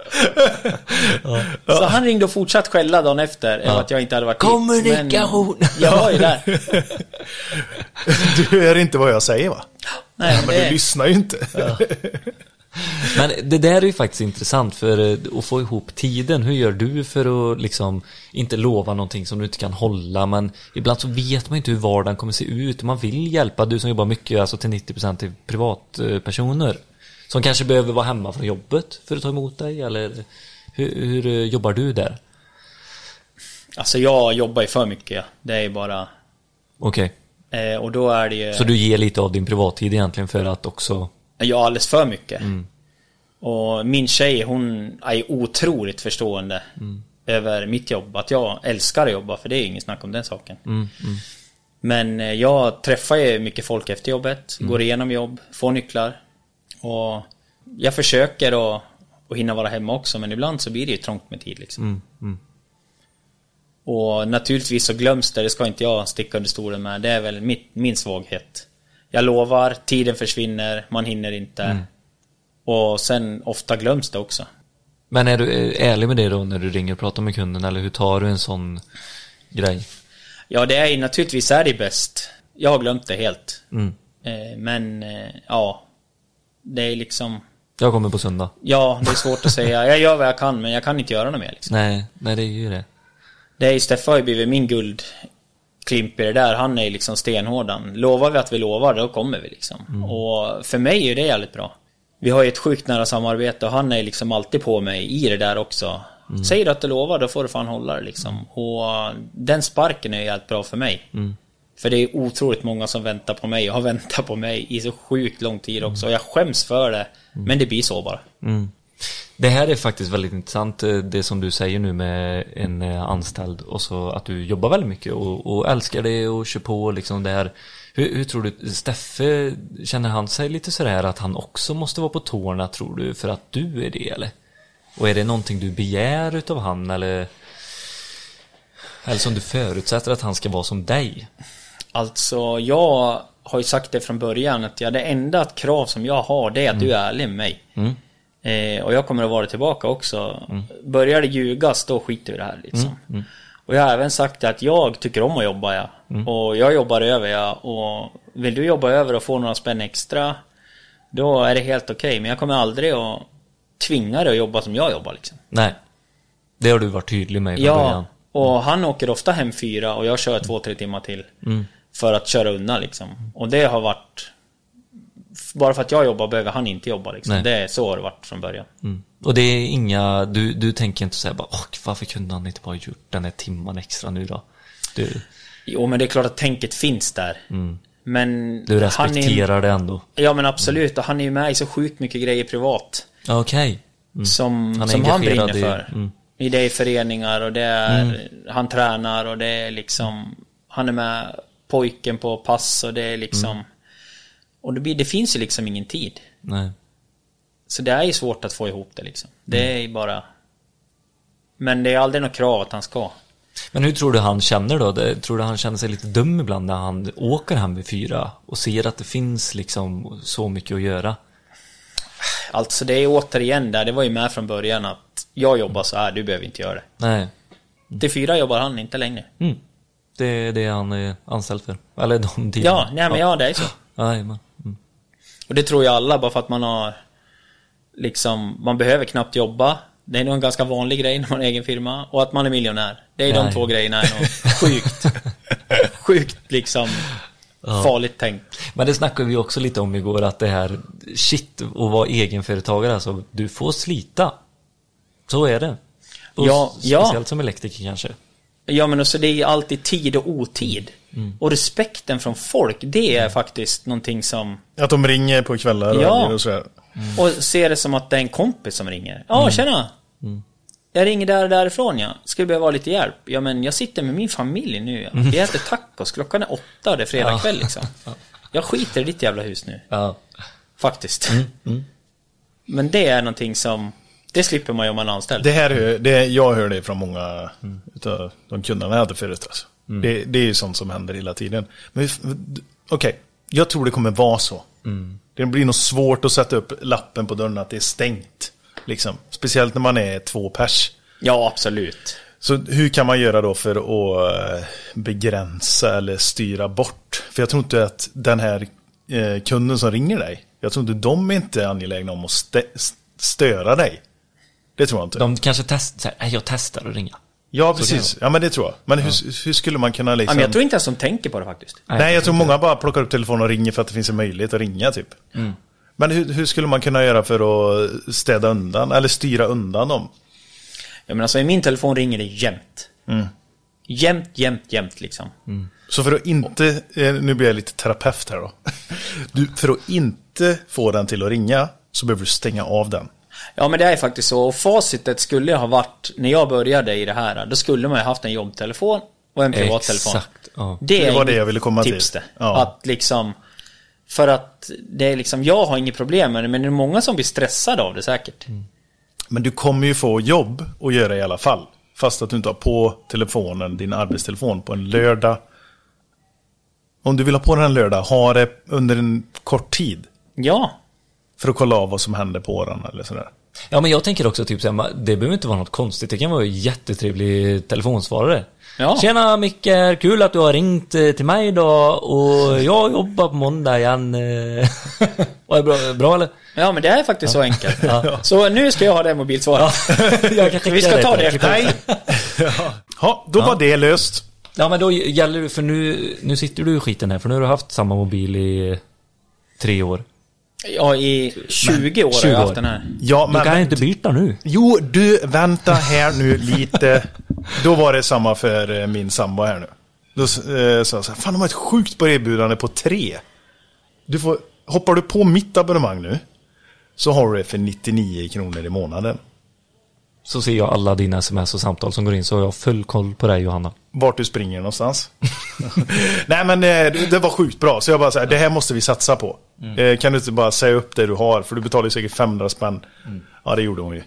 [SPEAKER 4] Så han ringde och fortsatte skälla dagen efter över att jag inte hade varit
[SPEAKER 2] Kommunikation.
[SPEAKER 4] dit. Men jag var ju där.
[SPEAKER 1] Du hör inte vad jag säger va?
[SPEAKER 4] Nej,
[SPEAKER 1] Men
[SPEAKER 4] det,
[SPEAKER 1] du lyssnar ju inte.
[SPEAKER 2] Men det där är ju faktiskt intressant för eh, att få ihop tiden. Hur gör du för att liksom inte lova någonting som du inte kan hålla? Men ibland så vet man inte hur vardagen kommer se ut. Man vill hjälpa, du som jobbar mycket, alltså till 90% till privatpersoner. Som kanske behöver vara hemma från jobbet för att ta emot dig eller hur, hur eh, jobbar du där?
[SPEAKER 4] alltså jag jobbar ju för mycket. ja. Det är ju bara...
[SPEAKER 2] Okej,
[SPEAKER 4] Eh, och då är det ju...
[SPEAKER 2] så du ger lite av din privattid egentligen för att också
[SPEAKER 4] Jag gör alldeles för mycket.
[SPEAKER 2] Mm.
[SPEAKER 4] Och min tjej hon är otroligt förstående. över mitt jobb. Att jag älskar att jobba, för det är inget snack om den saken.
[SPEAKER 2] Mm,
[SPEAKER 4] Men eh, jag träffar ju mycket folk efter jobbet,
[SPEAKER 2] Mm.
[SPEAKER 4] går igenom jobb, får nycklar. Och jag försöker att, att hinna vara hemma också, men ibland så blir det ju trångt med tid liksom. Och naturligtvis så glöms det, det ska inte jag sticka under stolen med. Det är väl mitt, min svaghet. Jag lovar, tiden försvinner, man hinner inte.
[SPEAKER 2] Mm.
[SPEAKER 4] Och sen ofta glöms det också.
[SPEAKER 2] Men är du ärlig med det då när du ringer och pratar med kunden eller hur tar du en sån grej?
[SPEAKER 4] Ja, det är naturligtvis är det bäst. Jag har glömt det helt.
[SPEAKER 2] Mm.
[SPEAKER 4] Eh, Men, eh, ja. Det är liksom...
[SPEAKER 2] Jag kommer på söndag.
[SPEAKER 4] Ja, det är svårt att säga. Jag gör vad jag kan, men jag kan inte göra något mer liksom.
[SPEAKER 2] Nej, nej det är ju det.
[SPEAKER 4] Det är ju Steffe har ju blivit min guldklimp i det där. Han är liksom stenhård han. Lovar vi att vi lovar, då kommer vi liksom. Och för mig är det jävligt bra. Vi har ju ett sjukt nära samarbete och han är liksom alltid på mig i det där också. Säger du att du lovar, då får du fan hålla det liksom. Och den sparken är jävligt bra för mig. För det är otroligt många som väntar på mig och har väntat på mig i så sjukt lång tid också. Och jag skäms för det. Men det blir så bara.
[SPEAKER 2] Mm. Det här är faktiskt väldigt intressant eh, det som du säger nu med en eh, anställd och så att du jobbar väldigt mycket och, och älskar det och kör på liksom det här. Hur, hur tror du, Steffe, känner han sig lite sådär att han också måste vara på tårna tror du för att du är det eller? Och är det någonting du begär utav han eller? Eller som du förutsätter att han ska vara som dig?
[SPEAKER 4] Alltså, jag har ju sagt det från början att ja, det enda krav som jag har det är att du är ärlig med mig.
[SPEAKER 2] Mm.
[SPEAKER 4] Eh, och jag kommer att vara tillbaka också. Börjar det ljugas, då skiter vi i det här liksom.
[SPEAKER 2] Mm.
[SPEAKER 4] Och jag har även sagt att jag tycker om att jobba ja.
[SPEAKER 2] Mm.
[SPEAKER 4] Och jag jobbar över ja. Och vill du jobba över och få några spänn extra, då är det helt okej. Men jag kommer aldrig att tvinga dig att jobba som jag jobbar liksom.
[SPEAKER 2] Nej. Det har du varit tydlig med från
[SPEAKER 4] Ja,
[SPEAKER 2] början.
[SPEAKER 4] och han åker ofta hem fyra och jag kör två, tre timmar till.
[SPEAKER 2] Mm.
[SPEAKER 4] För att köra undan liksom. Och det har varit... Bara för att jag jobbar behöver han inte jobba liksom.
[SPEAKER 2] Nej.
[SPEAKER 4] Det är så har det varit från början.
[SPEAKER 2] Mm. Och det är inga, du, du tänker inte säga bara Åh, varför kunde han inte bara gjort den här timman extra nu då? Du,
[SPEAKER 4] Jo men det är klart att tänket finns där. Men
[SPEAKER 2] Mm. du
[SPEAKER 4] han är,
[SPEAKER 2] respekterar det ändå?
[SPEAKER 4] Ja men absolut, och han är ju med i så sjukt mycket grejer privat.
[SPEAKER 2] Okej.
[SPEAKER 4] Som
[SPEAKER 2] Han
[SPEAKER 4] han,
[SPEAKER 2] är
[SPEAKER 4] som han brinner
[SPEAKER 2] i-
[SPEAKER 4] för.
[SPEAKER 2] mm.
[SPEAKER 4] I det är föreningar och det är... Han tränar och det är liksom... Han är med pojken på pass och det är liksom... Och det, blir, det finns ju liksom ingen tid.
[SPEAKER 2] Nej.
[SPEAKER 4] Så det är ju svårt att få ihop det liksom. Det är ju bara... Men det är aldrig något krav att han ska.
[SPEAKER 2] Men hur tror du han känner då? Det- Tror du han känner sig lite dum ibland när han åker hem vid fyra och ser att det finns liksom så mycket att göra?
[SPEAKER 4] Alltså det är återigen där, det var ju med från början att jag jobbar så här, du behöver inte göra det.
[SPEAKER 2] Nej.
[SPEAKER 4] Till fyra jobbar han inte längre.
[SPEAKER 2] Mm. Det är det han är anställd för. Eller de tiderna.
[SPEAKER 4] Ja, nej men ja, det är så.
[SPEAKER 2] Mm.
[SPEAKER 4] Och det tror ju alla bara för att man har liksom, man behöver knappt jobba. Det är nog en ganska vanlig grej när man har egen firma. Och att man är miljonär. Det är
[SPEAKER 2] Ja,
[SPEAKER 4] de
[SPEAKER 2] ja.
[SPEAKER 4] två grejerna är nog sjukt, sjukt liksom farligt tänk.
[SPEAKER 2] Men det snackade vi också lite om igår att det här shit att vara egenföretagare alltså du får slita. Så är det. Och
[SPEAKER 4] Ja,
[SPEAKER 2] s-
[SPEAKER 4] ja.
[SPEAKER 2] Speciellt som elektriker kanske.
[SPEAKER 4] Ja men också det är alltid tid och otid.
[SPEAKER 2] Mm.
[SPEAKER 4] Och respekten från folk, det är faktiskt någonting som...
[SPEAKER 1] Att de ringer på kvällar och
[SPEAKER 4] Ja.
[SPEAKER 1] och sådär.
[SPEAKER 4] Och ser det som att det är en kompis som ringer. Ja,
[SPEAKER 2] Mm.
[SPEAKER 4] tjena! Jag ringer där och därifrån ja. Skulle behöva lite hjälp. Ja men jag sitter med min familj nu ja. Vi äter tacos. Klockan är åtta det är fredag
[SPEAKER 2] Mm.
[SPEAKER 4] Kväll liksom. Jag skiter i ditt jävla hus nu.
[SPEAKER 2] Ja.
[SPEAKER 4] Faktiskt.
[SPEAKER 2] Mm,
[SPEAKER 4] Men det är någonting som... Det slipper man ju om man är anställd.
[SPEAKER 1] Det här det, jag hör det från många utav de kunderna jag hade förut. Alltså. Det, det är ju sånt som händer hela tiden. Men okej, jag tror det kommer vara så. Det blir nog svårt att sätta upp lappen på dörren att det är stängt. Liksom. Speciellt när man är två pers.
[SPEAKER 4] Ja, absolut.
[SPEAKER 1] Så hur kan man göra då för att eh, begränsa eller styra bort? För jag tror inte att den här eh, kunden som ringer dig, jag tror inte de är inte angelägna om att störa dig. Det tror jag inte.
[SPEAKER 2] De kanske testar, jag testar att ringa.
[SPEAKER 1] Ja, precis. Ja, men det tror jag. Men hur, hur skulle man kunna
[SPEAKER 4] Ja,
[SPEAKER 1] liksom...
[SPEAKER 4] men jag tror inte ens de tänker på det faktiskt.
[SPEAKER 1] Nej, jag tror många bara plockar upp telefonen och ringer för att det finns en möjlighet att ringa, typ. Men hur, hur skulle man kunna göra för att städa undan, eller styra undan dem?
[SPEAKER 4] Ja, men alltså i min telefon ringer det jämt.
[SPEAKER 1] Mm.
[SPEAKER 4] Jämt, jämt, jämt liksom.
[SPEAKER 1] Så för att inte, eh, nu blir jag lite terapeut här då. Du, för att inte få den till att ringa så behöver du stänga av den.
[SPEAKER 4] Ja men det är faktiskt så. Och facitet skulle ha varit, när jag började i det här, då skulle man ju haft en jobbtelefon och en privattelefon.
[SPEAKER 2] Exakt, ja.
[SPEAKER 4] Det,
[SPEAKER 1] Det
[SPEAKER 4] är
[SPEAKER 1] var det jag ville komma till.
[SPEAKER 4] tips det.
[SPEAKER 1] Ja.
[SPEAKER 4] Att liksom, för att det är liksom, jag har inget problem med det, men det är många som blir stressade av det säkert.
[SPEAKER 1] Men du kommer ju få jobb att göra i alla fall. Fast att du inte har på telefonen, din arbetstelefon, på en lördag. Om du vill ha på den en lördag, ha det under en kort tid.
[SPEAKER 4] Ja,
[SPEAKER 1] För att kolla av vad som händer på den eller sådär.
[SPEAKER 2] Ja men jag tänker också typ så här, det behöver inte vara något konstigt. Det kan vara en jättetrevlig telefonsvarare.
[SPEAKER 4] Ja.
[SPEAKER 2] Tjena Micke, kul att du har ringt eh, till mig idag och jag jobbar på måndag igen. Var det bra, bra eller?
[SPEAKER 4] ja men det är faktiskt så enkelt. Så nu ska jag ha det mobilsvaret. Så vi ska ta det efter.
[SPEAKER 1] Nej! ja, då var det löst.
[SPEAKER 2] Ja men då gäller det, för nu, nu sitter du i skiten här, för nu har du haft samma mobil i tre år.
[SPEAKER 4] Ja, i 20 år har
[SPEAKER 2] 20
[SPEAKER 4] jag
[SPEAKER 2] år.
[SPEAKER 4] haft den här.
[SPEAKER 1] Ja,
[SPEAKER 2] Du
[SPEAKER 1] men...
[SPEAKER 2] kan ju inte byta nu.
[SPEAKER 1] Jo, du, vänta här nu lite. Då var det samma för eh, min sambo här nu. Då eh, sa jag så här, fan de har ett sjukt bra erbjudande på tre. Du får, hoppar du på mitt abonnemang nu, så har du det för 99 kronor i månaden.
[SPEAKER 2] Så ser jag alla dina sms och samtal som går in, så har jag full koll på dig Johanna.
[SPEAKER 1] Vart du springer någonstans. Nej men eh, det, det var sjukt bra, så jag bara så här, det här måste vi satsa på. Eh, kan du inte bara säga upp det du har, för du betalar ju säkert 500 spänn. Ja, det gjorde hon ju.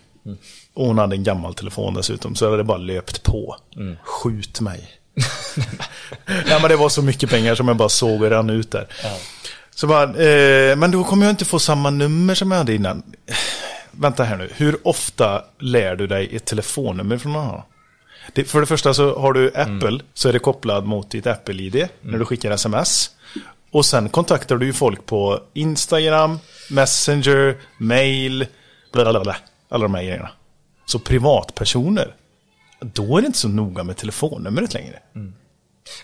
[SPEAKER 1] Och hon hade en gammal telefon dessutom, så hade det bara löpt på. Skjut mig. ja, men det var så mycket pengar som jag bara såg och rann ut där. Så bara, eh, men då kommer jag inte få samma nummer som jag hade innan. Vänta här nu, hur ofta lär du dig ett telefonnummer från någon annan? Det, för det första så har du Apple, så är det kopplad mot ditt Apple-ID när du skickar sms. Och sen kontaktar du ju folk på Instagram, Messenger, mail, bla bla bla, bla alla de här grejerna. Så privatpersoner, då är det inte så noga med telefonnumret längre.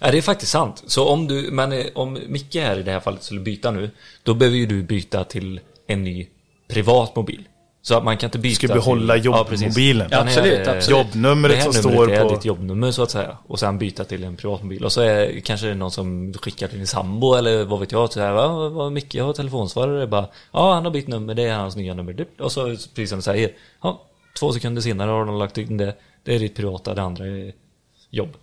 [SPEAKER 2] Ja, det är faktiskt sant. Så om du, men eh, om Micke här i det här fallet skulle byta nu, då behöver ju du byta till en ny privat mobil. Så att man kan inte byta
[SPEAKER 1] Ska behålla
[SPEAKER 2] till,
[SPEAKER 1] jobbmobilen.
[SPEAKER 2] Ja.
[SPEAKER 4] Absolut, absolut.
[SPEAKER 1] Jobbnumret
[SPEAKER 2] det
[SPEAKER 1] som står
[SPEAKER 2] är
[SPEAKER 1] på...
[SPEAKER 2] ditt jobbnummer så att säga. Och sen byta till en privatmobil. Och så är kanske det är någon som skickar till din sambo eller vad vet jag. Så här, va, vad Micke har telefonsvarare. Bara, ja han har bytt nummer, det är hans nya nummer. Och så precis som du säger. Ja, två sekunder senare har de lagt in det. Det är ditt privata, det andra är jobb.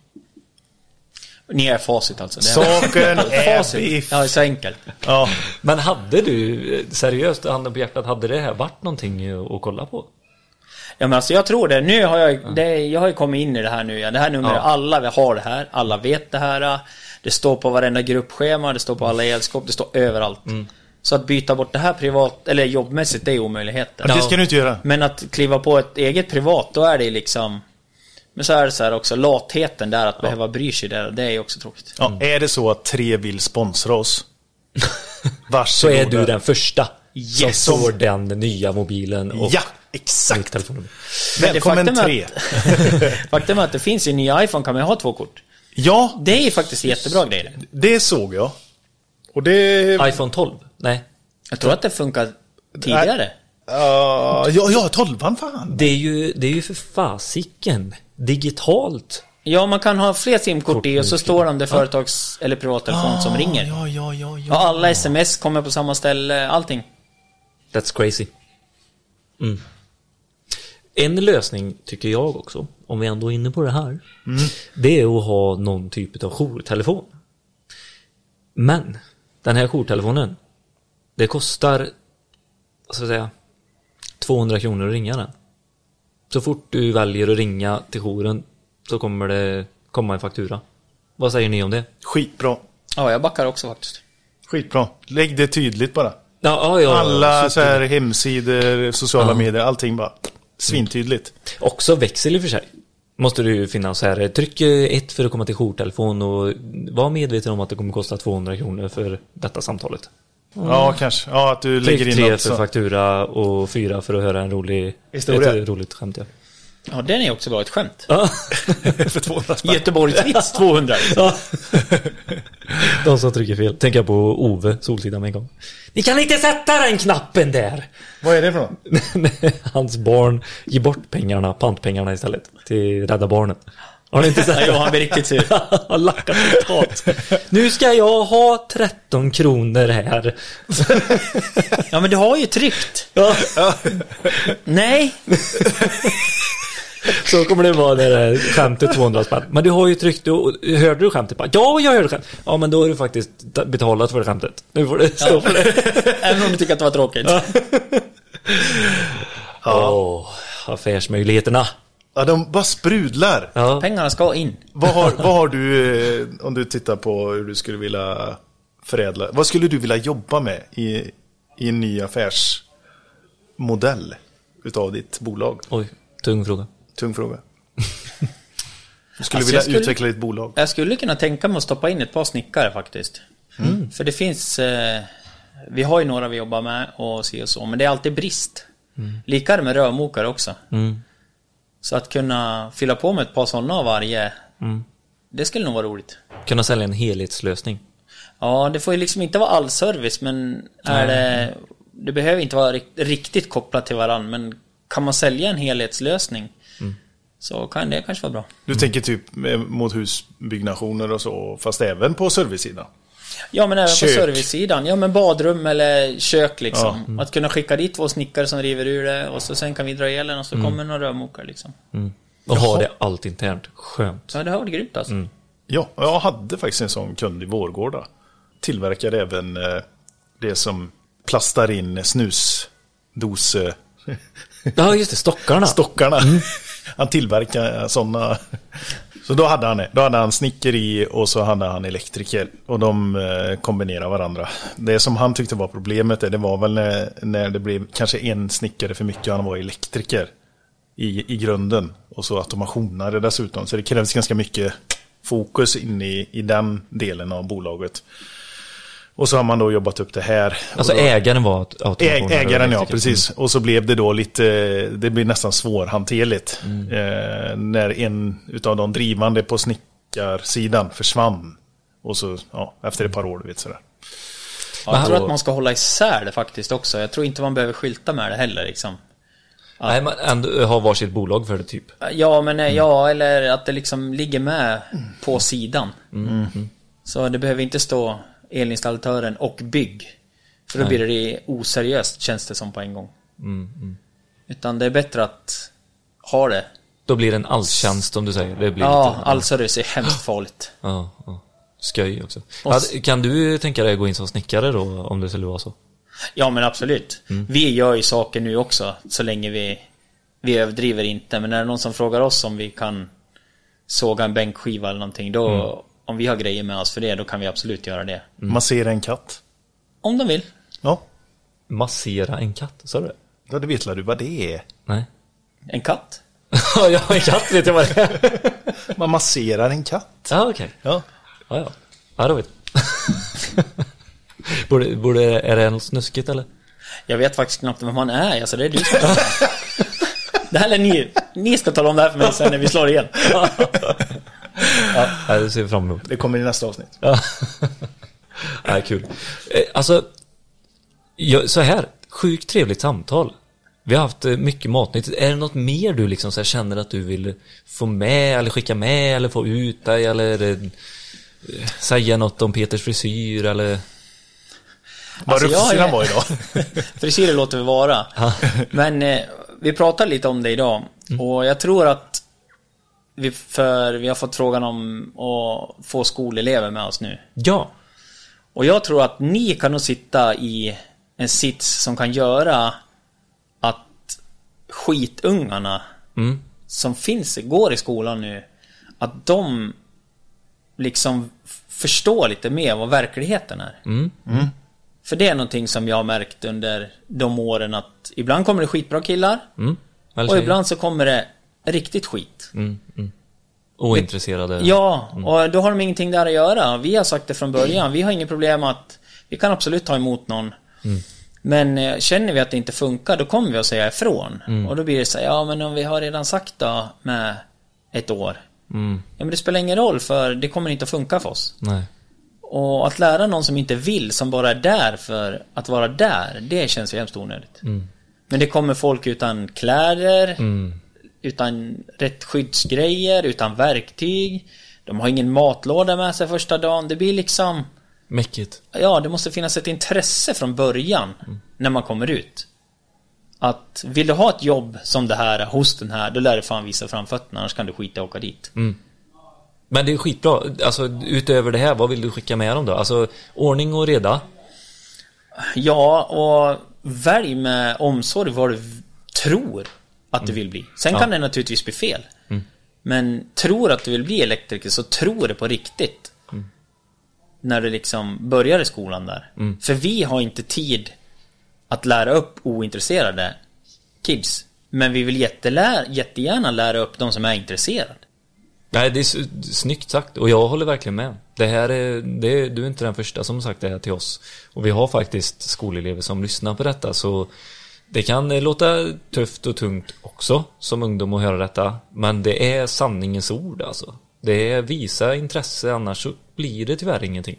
[SPEAKER 4] Ni är facit alltså. Det är
[SPEAKER 1] Saken är biff.
[SPEAKER 4] Ja, så enkelt.
[SPEAKER 1] Ja.
[SPEAKER 2] Men hade du, seriöst, handen på hjärtat, hade det här varit någonting att kolla på?
[SPEAKER 4] Ja men alltså jag tror det. Nu har jag, det, jag har ju kommit in i det här nu. Ja. Det här numret,
[SPEAKER 2] Ja.
[SPEAKER 4] alla vi har det här. Alla vet det här. Det står på varenda gruppschema, det står på alla elskåp, det står överallt.
[SPEAKER 2] Mm.
[SPEAKER 4] Så att byta bort det här privat, eller jobbmässigt, det är omöjligheten.
[SPEAKER 1] Det ska du inte göra.
[SPEAKER 4] Men att kliva på ett eget privat, då är det liksom... Men så är det så här också, latheten där att behöva bry sig där, det är ju också tråkigt.
[SPEAKER 1] Ja, är det så att tre vill sponsra oss? Varsågoda.
[SPEAKER 2] Så är du den första
[SPEAKER 4] Yes.
[SPEAKER 2] som får den nya mobilen och
[SPEAKER 1] Ja, exakt.
[SPEAKER 2] telefonnummer.
[SPEAKER 4] Men det
[SPEAKER 1] Välkommen
[SPEAKER 4] faktum
[SPEAKER 1] tre.
[SPEAKER 4] är Faktum är att det finns i nya iPhone kan man ju ha två kort.
[SPEAKER 1] Ja,
[SPEAKER 4] Det är ju faktiskt jättebra grejer.
[SPEAKER 1] det såg jag. Och det...
[SPEAKER 2] iPhone 12? Nej.
[SPEAKER 4] Jag tror att det funkar tidigare.
[SPEAKER 1] Ja, ja, ja, tolvan fan.
[SPEAKER 2] Det är ju, det är ju för fasiken digitalt.
[SPEAKER 4] Ja, man kan ha fler simkort i och så står det om det är företags eller privattelefon som ringer.
[SPEAKER 1] Ja, ja, ja, ja.
[SPEAKER 4] Ja, alla sms kommer på samma ställe, allting.
[SPEAKER 2] That's crazy. Mm. En lösning tycker jag också, om vi ändå är inne på det här, det är att ha någon typ av jourtelefon. Men, den här jourtelefonen, det kostar, vad ska jag säga, 200 kronor att ringa den. Så fort du väljer att ringa till jouren så kommer det komma en faktura. Vad säger ni om det?
[SPEAKER 1] Skitbra.
[SPEAKER 4] Ja, jag backar också faktiskt.
[SPEAKER 1] Skitbra. Lägg det tydligt bara.
[SPEAKER 2] Ja, ja, ja,
[SPEAKER 1] Alla så här hemsidor, sociala
[SPEAKER 2] Ja.
[SPEAKER 1] medier, allting bara svintydligt.
[SPEAKER 2] Också växel i och för sig. Måste du finnas så här. Tryck eh, ett för att komma till jourtelefon och var medveten om att det kommer kosta 200 kronor för detta samtalet.
[SPEAKER 1] Ja, kanske. Ja, att du lägger
[SPEAKER 2] Tryck
[SPEAKER 1] in
[SPEAKER 2] tre
[SPEAKER 1] något
[SPEAKER 2] för
[SPEAKER 1] så.
[SPEAKER 2] faktura och fyra för att höra en rolig
[SPEAKER 1] Historia.
[SPEAKER 2] Ett roligt skämt ja.
[SPEAKER 4] Ja, den är också bra, ett skämt.
[SPEAKER 1] För 200 spänn.
[SPEAKER 4] Göteborgsvits 200.
[SPEAKER 2] ja. De som trycker fel. Tänker jag på Ove, Solsidan med en gång. Ni kan inte sätta den knappen där!
[SPEAKER 1] Vad är det för något?
[SPEAKER 2] Hans barn ger bort pengarna, pantpengarna istället. Till Rädda Barnen. Har ni inte sett
[SPEAKER 4] Ja, jo, han blir riktigt sur.
[SPEAKER 2] har lackat totalt. Nu ska jag ha 13 kronor här.
[SPEAKER 4] Ja, men du har ju tryckt.
[SPEAKER 2] Ja,
[SPEAKER 4] Nej.
[SPEAKER 2] så kommer det vara det där skämtet 200 spänn. Men du har ju tryckt, du, hörde du skämtet? Bara, Ja, jag hörde skämtet. Ja, men då har du faktiskt betalat för det skämtet. Nu får du stå för det.
[SPEAKER 4] Även om du tycker att det var tråkigt.
[SPEAKER 2] Åh, affärsmöjligheterna.
[SPEAKER 1] Ja, de bara sprudlar.
[SPEAKER 2] Ja.
[SPEAKER 4] Pengarna ska in.
[SPEAKER 1] Vad har, vad har du, eh, om du tittar på hur du skulle vilja förädla, vad skulle du vilja jobba med i, i en ny affärsmodell utav ditt bolag?
[SPEAKER 2] Oj, tung fråga.
[SPEAKER 1] Tung fråga. Du skulle
[SPEAKER 4] Alltså,
[SPEAKER 1] vilja
[SPEAKER 4] skulle-
[SPEAKER 1] utveckla ditt bolag.
[SPEAKER 4] Jag skulle kunna tänka mig att stoppa in ett par snickare faktiskt. För det finns... Eh, vi har ju några vi jobbar med och så och så, men det är alltid brist. Lika är det med rörmokare också.
[SPEAKER 2] Mm.
[SPEAKER 4] Så att kunna fylla på med ett par sådana av varje, det skulle nog vara roligt.
[SPEAKER 2] Kunna sälja en helhetslösning.
[SPEAKER 4] Ja, det får ju liksom inte vara all service, men är det... Det behöver inte vara rikt- riktigt kopplat till varandra, men kan man sälja en helhetslösning så kan det kanske vara bra.
[SPEAKER 1] Du tänker typ eh, mot husbyggnationer och så, fast även på servicesidan.
[SPEAKER 4] Ja men även
[SPEAKER 1] Kök.
[SPEAKER 4] på servicesidan. Ja men badrum eller kök liksom. Att kunna skicka dit två snickare som river ur det och så sen kan vi dra elen och så kommer några rörmokare liksom.
[SPEAKER 2] Och ha det allt internt. Skönt.
[SPEAKER 4] Ja det har varit grymt alltså.
[SPEAKER 1] Ja, jag hade faktiskt en sån kund i Vårgårda. Tillverkar även eh, det som plastar in snusdos... eh,
[SPEAKER 2] Ja, just det. Stockarna.
[SPEAKER 1] Stockarna. Han tillverkar sådana. Så då hade han det. Då hade han snickeri och så hade han elektriker. Och de eh, kombinerar varandra. Det som han tyckte var problemet det var väl när, när det blev kanske en snickare för mycket och han var elektriker. I, i grunden. Och så automationare dessutom. Så det krävs ganska mycket fokus in i, i den delen av bolaget. Och så har man då jobbat upp det här.
[SPEAKER 2] Alltså
[SPEAKER 1] då-
[SPEAKER 2] ägaren var aut- automationen.
[SPEAKER 1] Ägaren ja,
[SPEAKER 2] Elektriker.
[SPEAKER 1] precis. Och så blev det då lite, det blir nästan svårhanterligt.
[SPEAKER 2] Mm.
[SPEAKER 1] Eh, när en utav de drivande på snickarsidan försvann. Och så, ja, efter ett par år, du vet sådär.
[SPEAKER 4] Ja, jag tror
[SPEAKER 2] då-
[SPEAKER 4] att man ska hålla isär det faktiskt också. Jag tror inte man behöver skylta med det heller liksom.
[SPEAKER 2] Nej, men ändå ha varsitt bolag för det typ.
[SPEAKER 4] Ja men eh, ja, eller att det liksom ligger med på sidan. Så det behöver inte stå elinstallatören och bygg. För då blir det oseriöst känns det som på en gång. Utan det är bättre att ha det.
[SPEAKER 2] Då blir det en alltjänst om du säger. Det blir
[SPEAKER 4] Ja,
[SPEAKER 2] lite...
[SPEAKER 4] all service är hemskt farligt.
[SPEAKER 2] Ja, ja. Sköj också.
[SPEAKER 4] Och
[SPEAKER 2] kan du tänka dig att gå in som snickare då, om det skulle vara så?
[SPEAKER 4] Ja men absolut. Vi gör ju saker nu också, så länge vi, vi överdriver inte. Men är det någon som frågar oss om vi kan såga en bänkskiva eller någonting, då, om vi har grejer med oss för det, då kan vi absolut göra det.
[SPEAKER 1] Massera en katt.
[SPEAKER 4] Om de vill.
[SPEAKER 1] Ja,
[SPEAKER 2] Massera en katt, sa du det?
[SPEAKER 1] ja det vet du vad det är.
[SPEAKER 2] Nej.
[SPEAKER 4] En katt?
[SPEAKER 2] ja, en katt vet jag vad det är.
[SPEAKER 1] Man masserar en katt.
[SPEAKER 2] Ja, okej.
[SPEAKER 1] Ja.
[SPEAKER 2] Ja, ja. Ja, då vet borde, borde, är det något snuskigt eller?
[SPEAKER 4] Jag vet faktiskt knappt vem han är, alltså det är du som Det här är ni, ni ska tala om det här för mig sen när vi slår igen.
[SPEAKER 2] Ja, det ser vi fram emot.
[SPEAKER 1] Det kommer i nästa avsnitt.
[SPEAKER 2] Ja. Nej, kul. Eh, Alltså, ja, så här, sjukt trevligt samtal. Vi har haft eh, mycket matnytt. Är det något mer du liksom så här känner att du vill få med eller skicka med eller få ut dig eller eh, säga något om Peters frisyr eller?
[SPEAKER 1] Vad
[SPEAKER 4] Alltså,
[SPEAKER 1] han var idag.
[SPEAKER 4] Frisyrer låter vi vara. Men eh, vi pratade lite om det idag. Och jag tror att vi, för vi har fått frågan om att få skolelever med oss nu.
[SPEAKER 2] Ja.
[SPEAKER 4] Och jag tror att ni kan nog sitta i en sits som kan göra att skitungarna
[SPEAKER 2] Mm.
[SPEAKER 4] som finns, går i skolan nu, att de liksom förstår lite mer vad verkligheten är.
[SPEAKER 2] Mm.
[SPEAKER 4] För det är någonting som jag har märkt under de åren att ibland kommer det skitbra killar
[SPEAKER 2] Mm.
[SPEAKER 4] Och ibland så kommer det riktigt skit.
[SPEAKER 2] Mm. Mm. Ointresserade.
[SPEAKER 4] Ja, och då har de ingenting där att göra. Vi har sagt det från början. Vi har inget problem att vi kan absolut ta emot någon. Men eh, känner vi att det inte funkar, då kommer vi att säga ifrån. Och då blir det så här, ja men om vi har redan sagt då med ett år.
[SPEAKER 2] Mm.
[SPEAKER 4] Ja men det spelar ingen roll för det kommer inte att funka för oss.
[SPEAKER 2] Nej.
[SPEAKER 4] Och att lära någon som inte vill, som bara är där för att vara där, det känns ju hemskt onödigt. Men det kommer folk utan kläder, utan rätt skyddsgrejer, utan verktyg. De har ingen matlåda med sig första dagen. Det blir liksom...
[SPEAKER 2] Mäckigt.
[SPEAKER 4] Ja, det måste finnas ett intresse från början när man kommer ut. Att vill du ha ett jobb som det här hos den här, då lär du fan visa framfötterna, annars kan du skita att åka dit.
[SPEAKER 2] Men det är skitbra. Alltså utöver det här, vad vill du skicka med dem då? Alltså ordning och reda.
[SPEAKER 4] Ja, och välj med omsorg vad du tror att du vill bli. Sen kan det naturligtvis bli fel. Men tror att du vill bli elektriker, så tror det på riktigt. När du liksom börjar i skolan där. För vi har inte tid att lära upp ointresserade kids. Men vi vill jättelä- jättegärna lära upp de som är intresserade.
[SPEAKER 2] Nej, det är snyggt sagt och jag håller verkligen med. Det här är, det är, du är inte den första som sagt det här till oss. Och vi har faktiskt skolelever som lyssnar på detta så det kan eh, låta tufft och tungt också som ungdom att höra detta. Men det är sanningens ord alltså. Det är visa intresse annars så blir det tyvärr ingenting.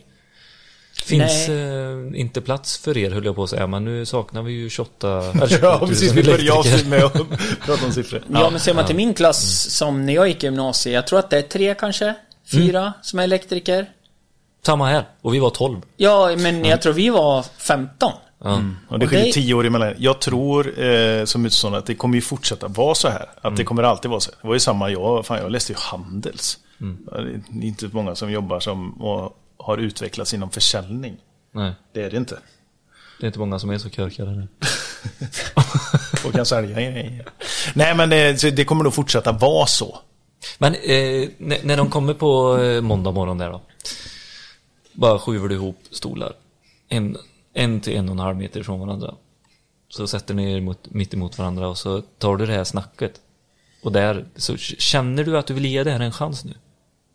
[SPEAKER 2] Finns eh, inte plats för er höll jag på att säga men nu saknar vi ju 28 eller 27
[SPEAKER 1] Ja,
[SPEAKER 2] 000
[SPEAKER 1] precis. Vi börjar avsnitt med att prata om siffror.
[SPEAKER 4] Ja, men ser man till min klass som när jag gick i gymnasiet, jag tror att det är tre kanske, fyra som är elektriker.
[SPEAKER 2] Samma här och vi var 12.
[SPEAKER 4] Ja, men jag tror vi var 15.
[SPEAKER 2] Ja.
[SPEAKER 1] Och det
[SPEAKER 4] Och
[SPEAKER 1] skiljer
[SPEAKER 4] det-
[SPEAKER 1] tio år emellan. Jag tror eh, som utstående att det kommer ju fortsätta vara så här. Att det kommer alltid vara så. Det var ju samma jag, fan jag läste ju Handels. Ja, Det är inte många som jobbar som och har utvecklats inom försäljning.
[SPEAKER 2] Nej,
[SPEAKER 1] Det är det inte.
[SPEAKER 2] det är inte många som är så körkade nu.
[SPEAKER 1] Och kan sälja. Nej men det, så det kommer nog fortsätta vara så.
[SPEAKER 2] Men eh, när, när de kommer på eh, måndag morgon där då. Bara skjuver du ihop stolar. En, en till en och en halv meter ifrån varandra. Så sätter ni er mot, mitt emot varandra och så tar du det här snacket. Och där, så känner du att du vill ge det här en chans nu.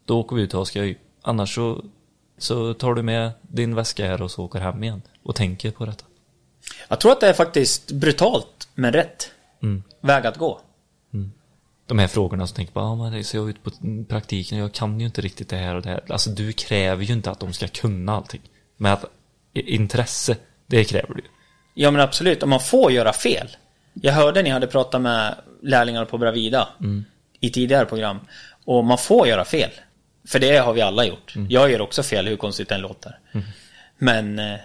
[SPEAKER 2] Då åker vi ut och har skoj. Annars så, så tar du med din väska här och så åker hem igen. Och tänker på detta.
[SPEAKER 4] Jag tror att det är faktiskt brutalt, men rätt
[SPEAKER 2] Mm.
[SPEAKER 4] väg att gå.
[SPEAKER 2] de här frågorna som tänker på, ah, men det ser jag ut på praktiken, jag kan ju inte riktigt det här och det här. Alltså du kräver ju inte att de ska kunna allting. Men att intresse, det kräver du.
[SPEAKER 4] Ja men absolut, om man får göra fel. Jag hörde ni hade pratat med lärlingar på Bravida i tidigare program. Och man får göra fel. För det har vi alla gjort. Jag gör också fel, hur konstigt det än låter. Men eh,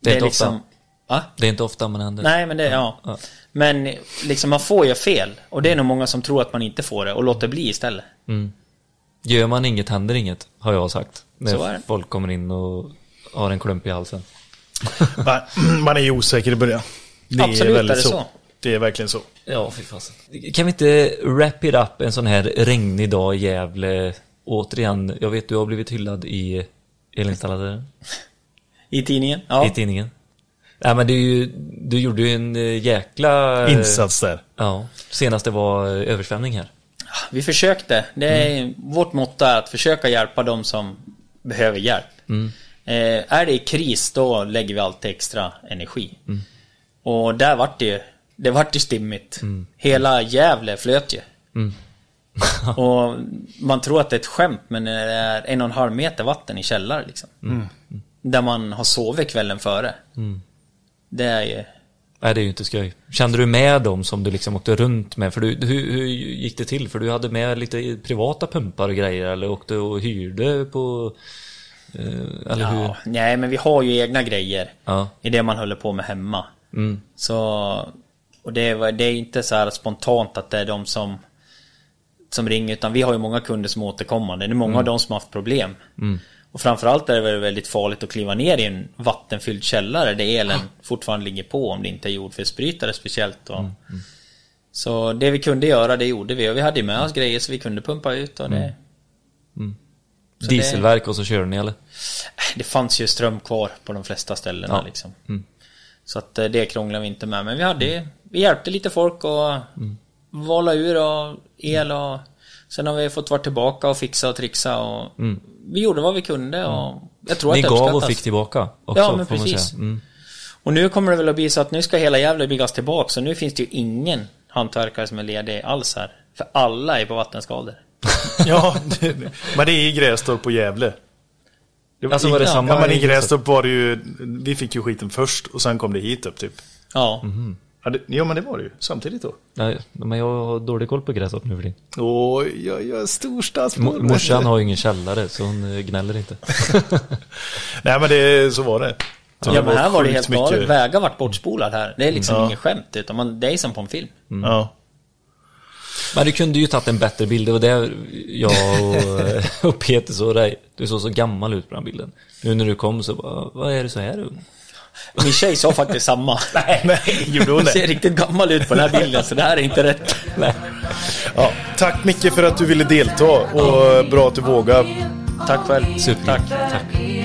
[SPEAKER 4] det, är
[SPEAKER 2] inte
[SPEAKER 4] liksom... Va?
[SPEAKER 2] Det är inte ofta man händer.
[SPEAKER 4] Nej men det, ja.
[SPEAKER 2] Ja.
[SPEAKER 4] Men liksom man får göra fel. Och det är nog många som tror att man inte får det och låter bli istället.
[SPEAKER 2] Gör man inget händer inget, har jag sagt. När
[SPEAKER 4] det.
[SPEAKER 2] folk kommer in och har en klump i halsen.
[SPEAKER 1] Man, är ju osäker i början. Det
[SPEAKER 4] Absolut
[SPEAKER 1] väldigt
[SPEAKER 4] är det så.
[SPEAKER 1] Det är verkligen så.
[SPEAKER 2] Ja, fy fasen. Kan vi inte wrap it up en sån här regnig dag i Gävle? Återigen, jag vet du har blivit hyllad i elinstallatören.
[SPEAKER 4] I tidningen? Ja.
[SPEAKER 2] I tidningen. Nej men är ju, du gjorde ju en eh, jäkla... eh,
[SPEAKER 1] Insats där.
[SPEAKER 2] Ja, senast det var eh, översvämning här.
[SPEAKER 4] Vi försökte. Det är, Vårt motto är att försöka hjälpa de som behöver hjälp. Eh, är det i kris då lägger vi alltid extra energi. Och där vart det ju, det vart ju stimmigt. Hela Gävle flöt ju. och man tror att det är ett skämt men det är en och en halv meter vatten i källare liksom. Där man har sovit kvällen före. Det är ju...
[SPEAKER 2] Nej, det är ju inte skoj. Kände du med dem som du liksom åkte runt med? För du, hur, hur gick det till? För du hade med lite privata pumpar och grejer eller åkte och hyrde på... Eh, eller hur?
[SPEAKER 4] Ja, nej men vi har ju egna grejer.
[SPEAKER 2] Ja.
[SPEAKER 4] I det man håller på med hemma.
[SPEAKER 2] Mm.
[SPEAKER 4] Så... Och det är, det är inte så här spontant att det är de som... Som ringer utan vi har ju många kunder som är återkommande. Det är många av dem som har haft problem. Och framförallt är det väl väldigt farligt att kliva ner i en vattenfylld källare där elen fortfarande ligger på om det inte är jordfelsbrytare speciellt. Och, Så det vi kunde göra det gjorde vi och vi hade med oss grejer så vi kunde pumpa ut och det... Så det-
[SPEAKER 2] Dieselverk och så körde ni eller?
[SPEAKER 4] Det fanns ju ström kvar på de flesta ställena
[SPEAKER 2] Ja.
[SPEAKER 4] liksom. Så att eh, det krånglar vi inte med. Men vi hade Vi hjälpte lite folk och vala ur och el och Sen har vi fått vara tillbaka och fixa och trixa och Vi gjorde vad vi kunde och Jag tror
[SPEAKER 2] Ni
[SPEAKER 4] att det
[SPEAKER 2] gav och fick tillbaka också,
[SPEAKER 4] Ja men precis.
[SPEAKER 2] Mm.
[SPEAKER 4] Och nu kommer det väl att bli så att nu ska hela Gävle byggas tillbaka så nu finns det ju ingen hantverkare som är ledig alls här. För alla är på vattenskador.
[SPEAKER 1] Ja, det, men det är i Grästorp och Gävle. Det
[SPEAKER 2] Alltså var det samma
[SPEAKER 1] Ja, men i Grästorp var det ju... Vi fick ju skiten först och sen kom det hit upp typ.
[SPEAKER 4] Ja.
[SPEAKER 2] Mhm.
[SPEAKER 1] Ja, det, ja, men det var det ju. Samtidigt då.
[SPEAKER 2] Nej, men jag har dålig koll på gräshopp nu för tiden.
[SPEAKER 1] Åh, jag, jag är storstadsbo.
[SPEAKER 2] Mo- Morsan har ju ingen källare så hon eh, gnäller inte.
[SPEAKER 1] Nej, men det, så var det. Så
[SPEAKER 4] Ja men här var det helt galet. Vägar vart bortspolad här. Det är liksom
[SPEAKER 1] Ja.
[SPEAKER 4] inget skämt utan man, det är som på en film.
[SPEAKER 1] Ja.
[SPEAKER 2] Men du kunde ju tagit en bättre bild. Det var det jag och, och Peter såg dig. Du såg så gammal ut på den bilden. Nu när du kom så bara, vad är du så här ung?
[SPEAKER 4] Min tjej sa faktiskt samma.
[SPEAKER 1] Nej, gjorde hon
[SPEAKER 4] Hon ser
[SPEAKER 1] det?
[SPEAKER 4] riktigt gammal ut på den här bilden så det här är inte rätt. Nej.
[SPEAKER 1] Ja, tack Micke för att du ville delta och bra att du vågade.
[SPEAKER 4] Tack själv.
[SPEAKER 2] Super.
[SPEAKER 4] Tack.
[SPEAKER 2] Tack.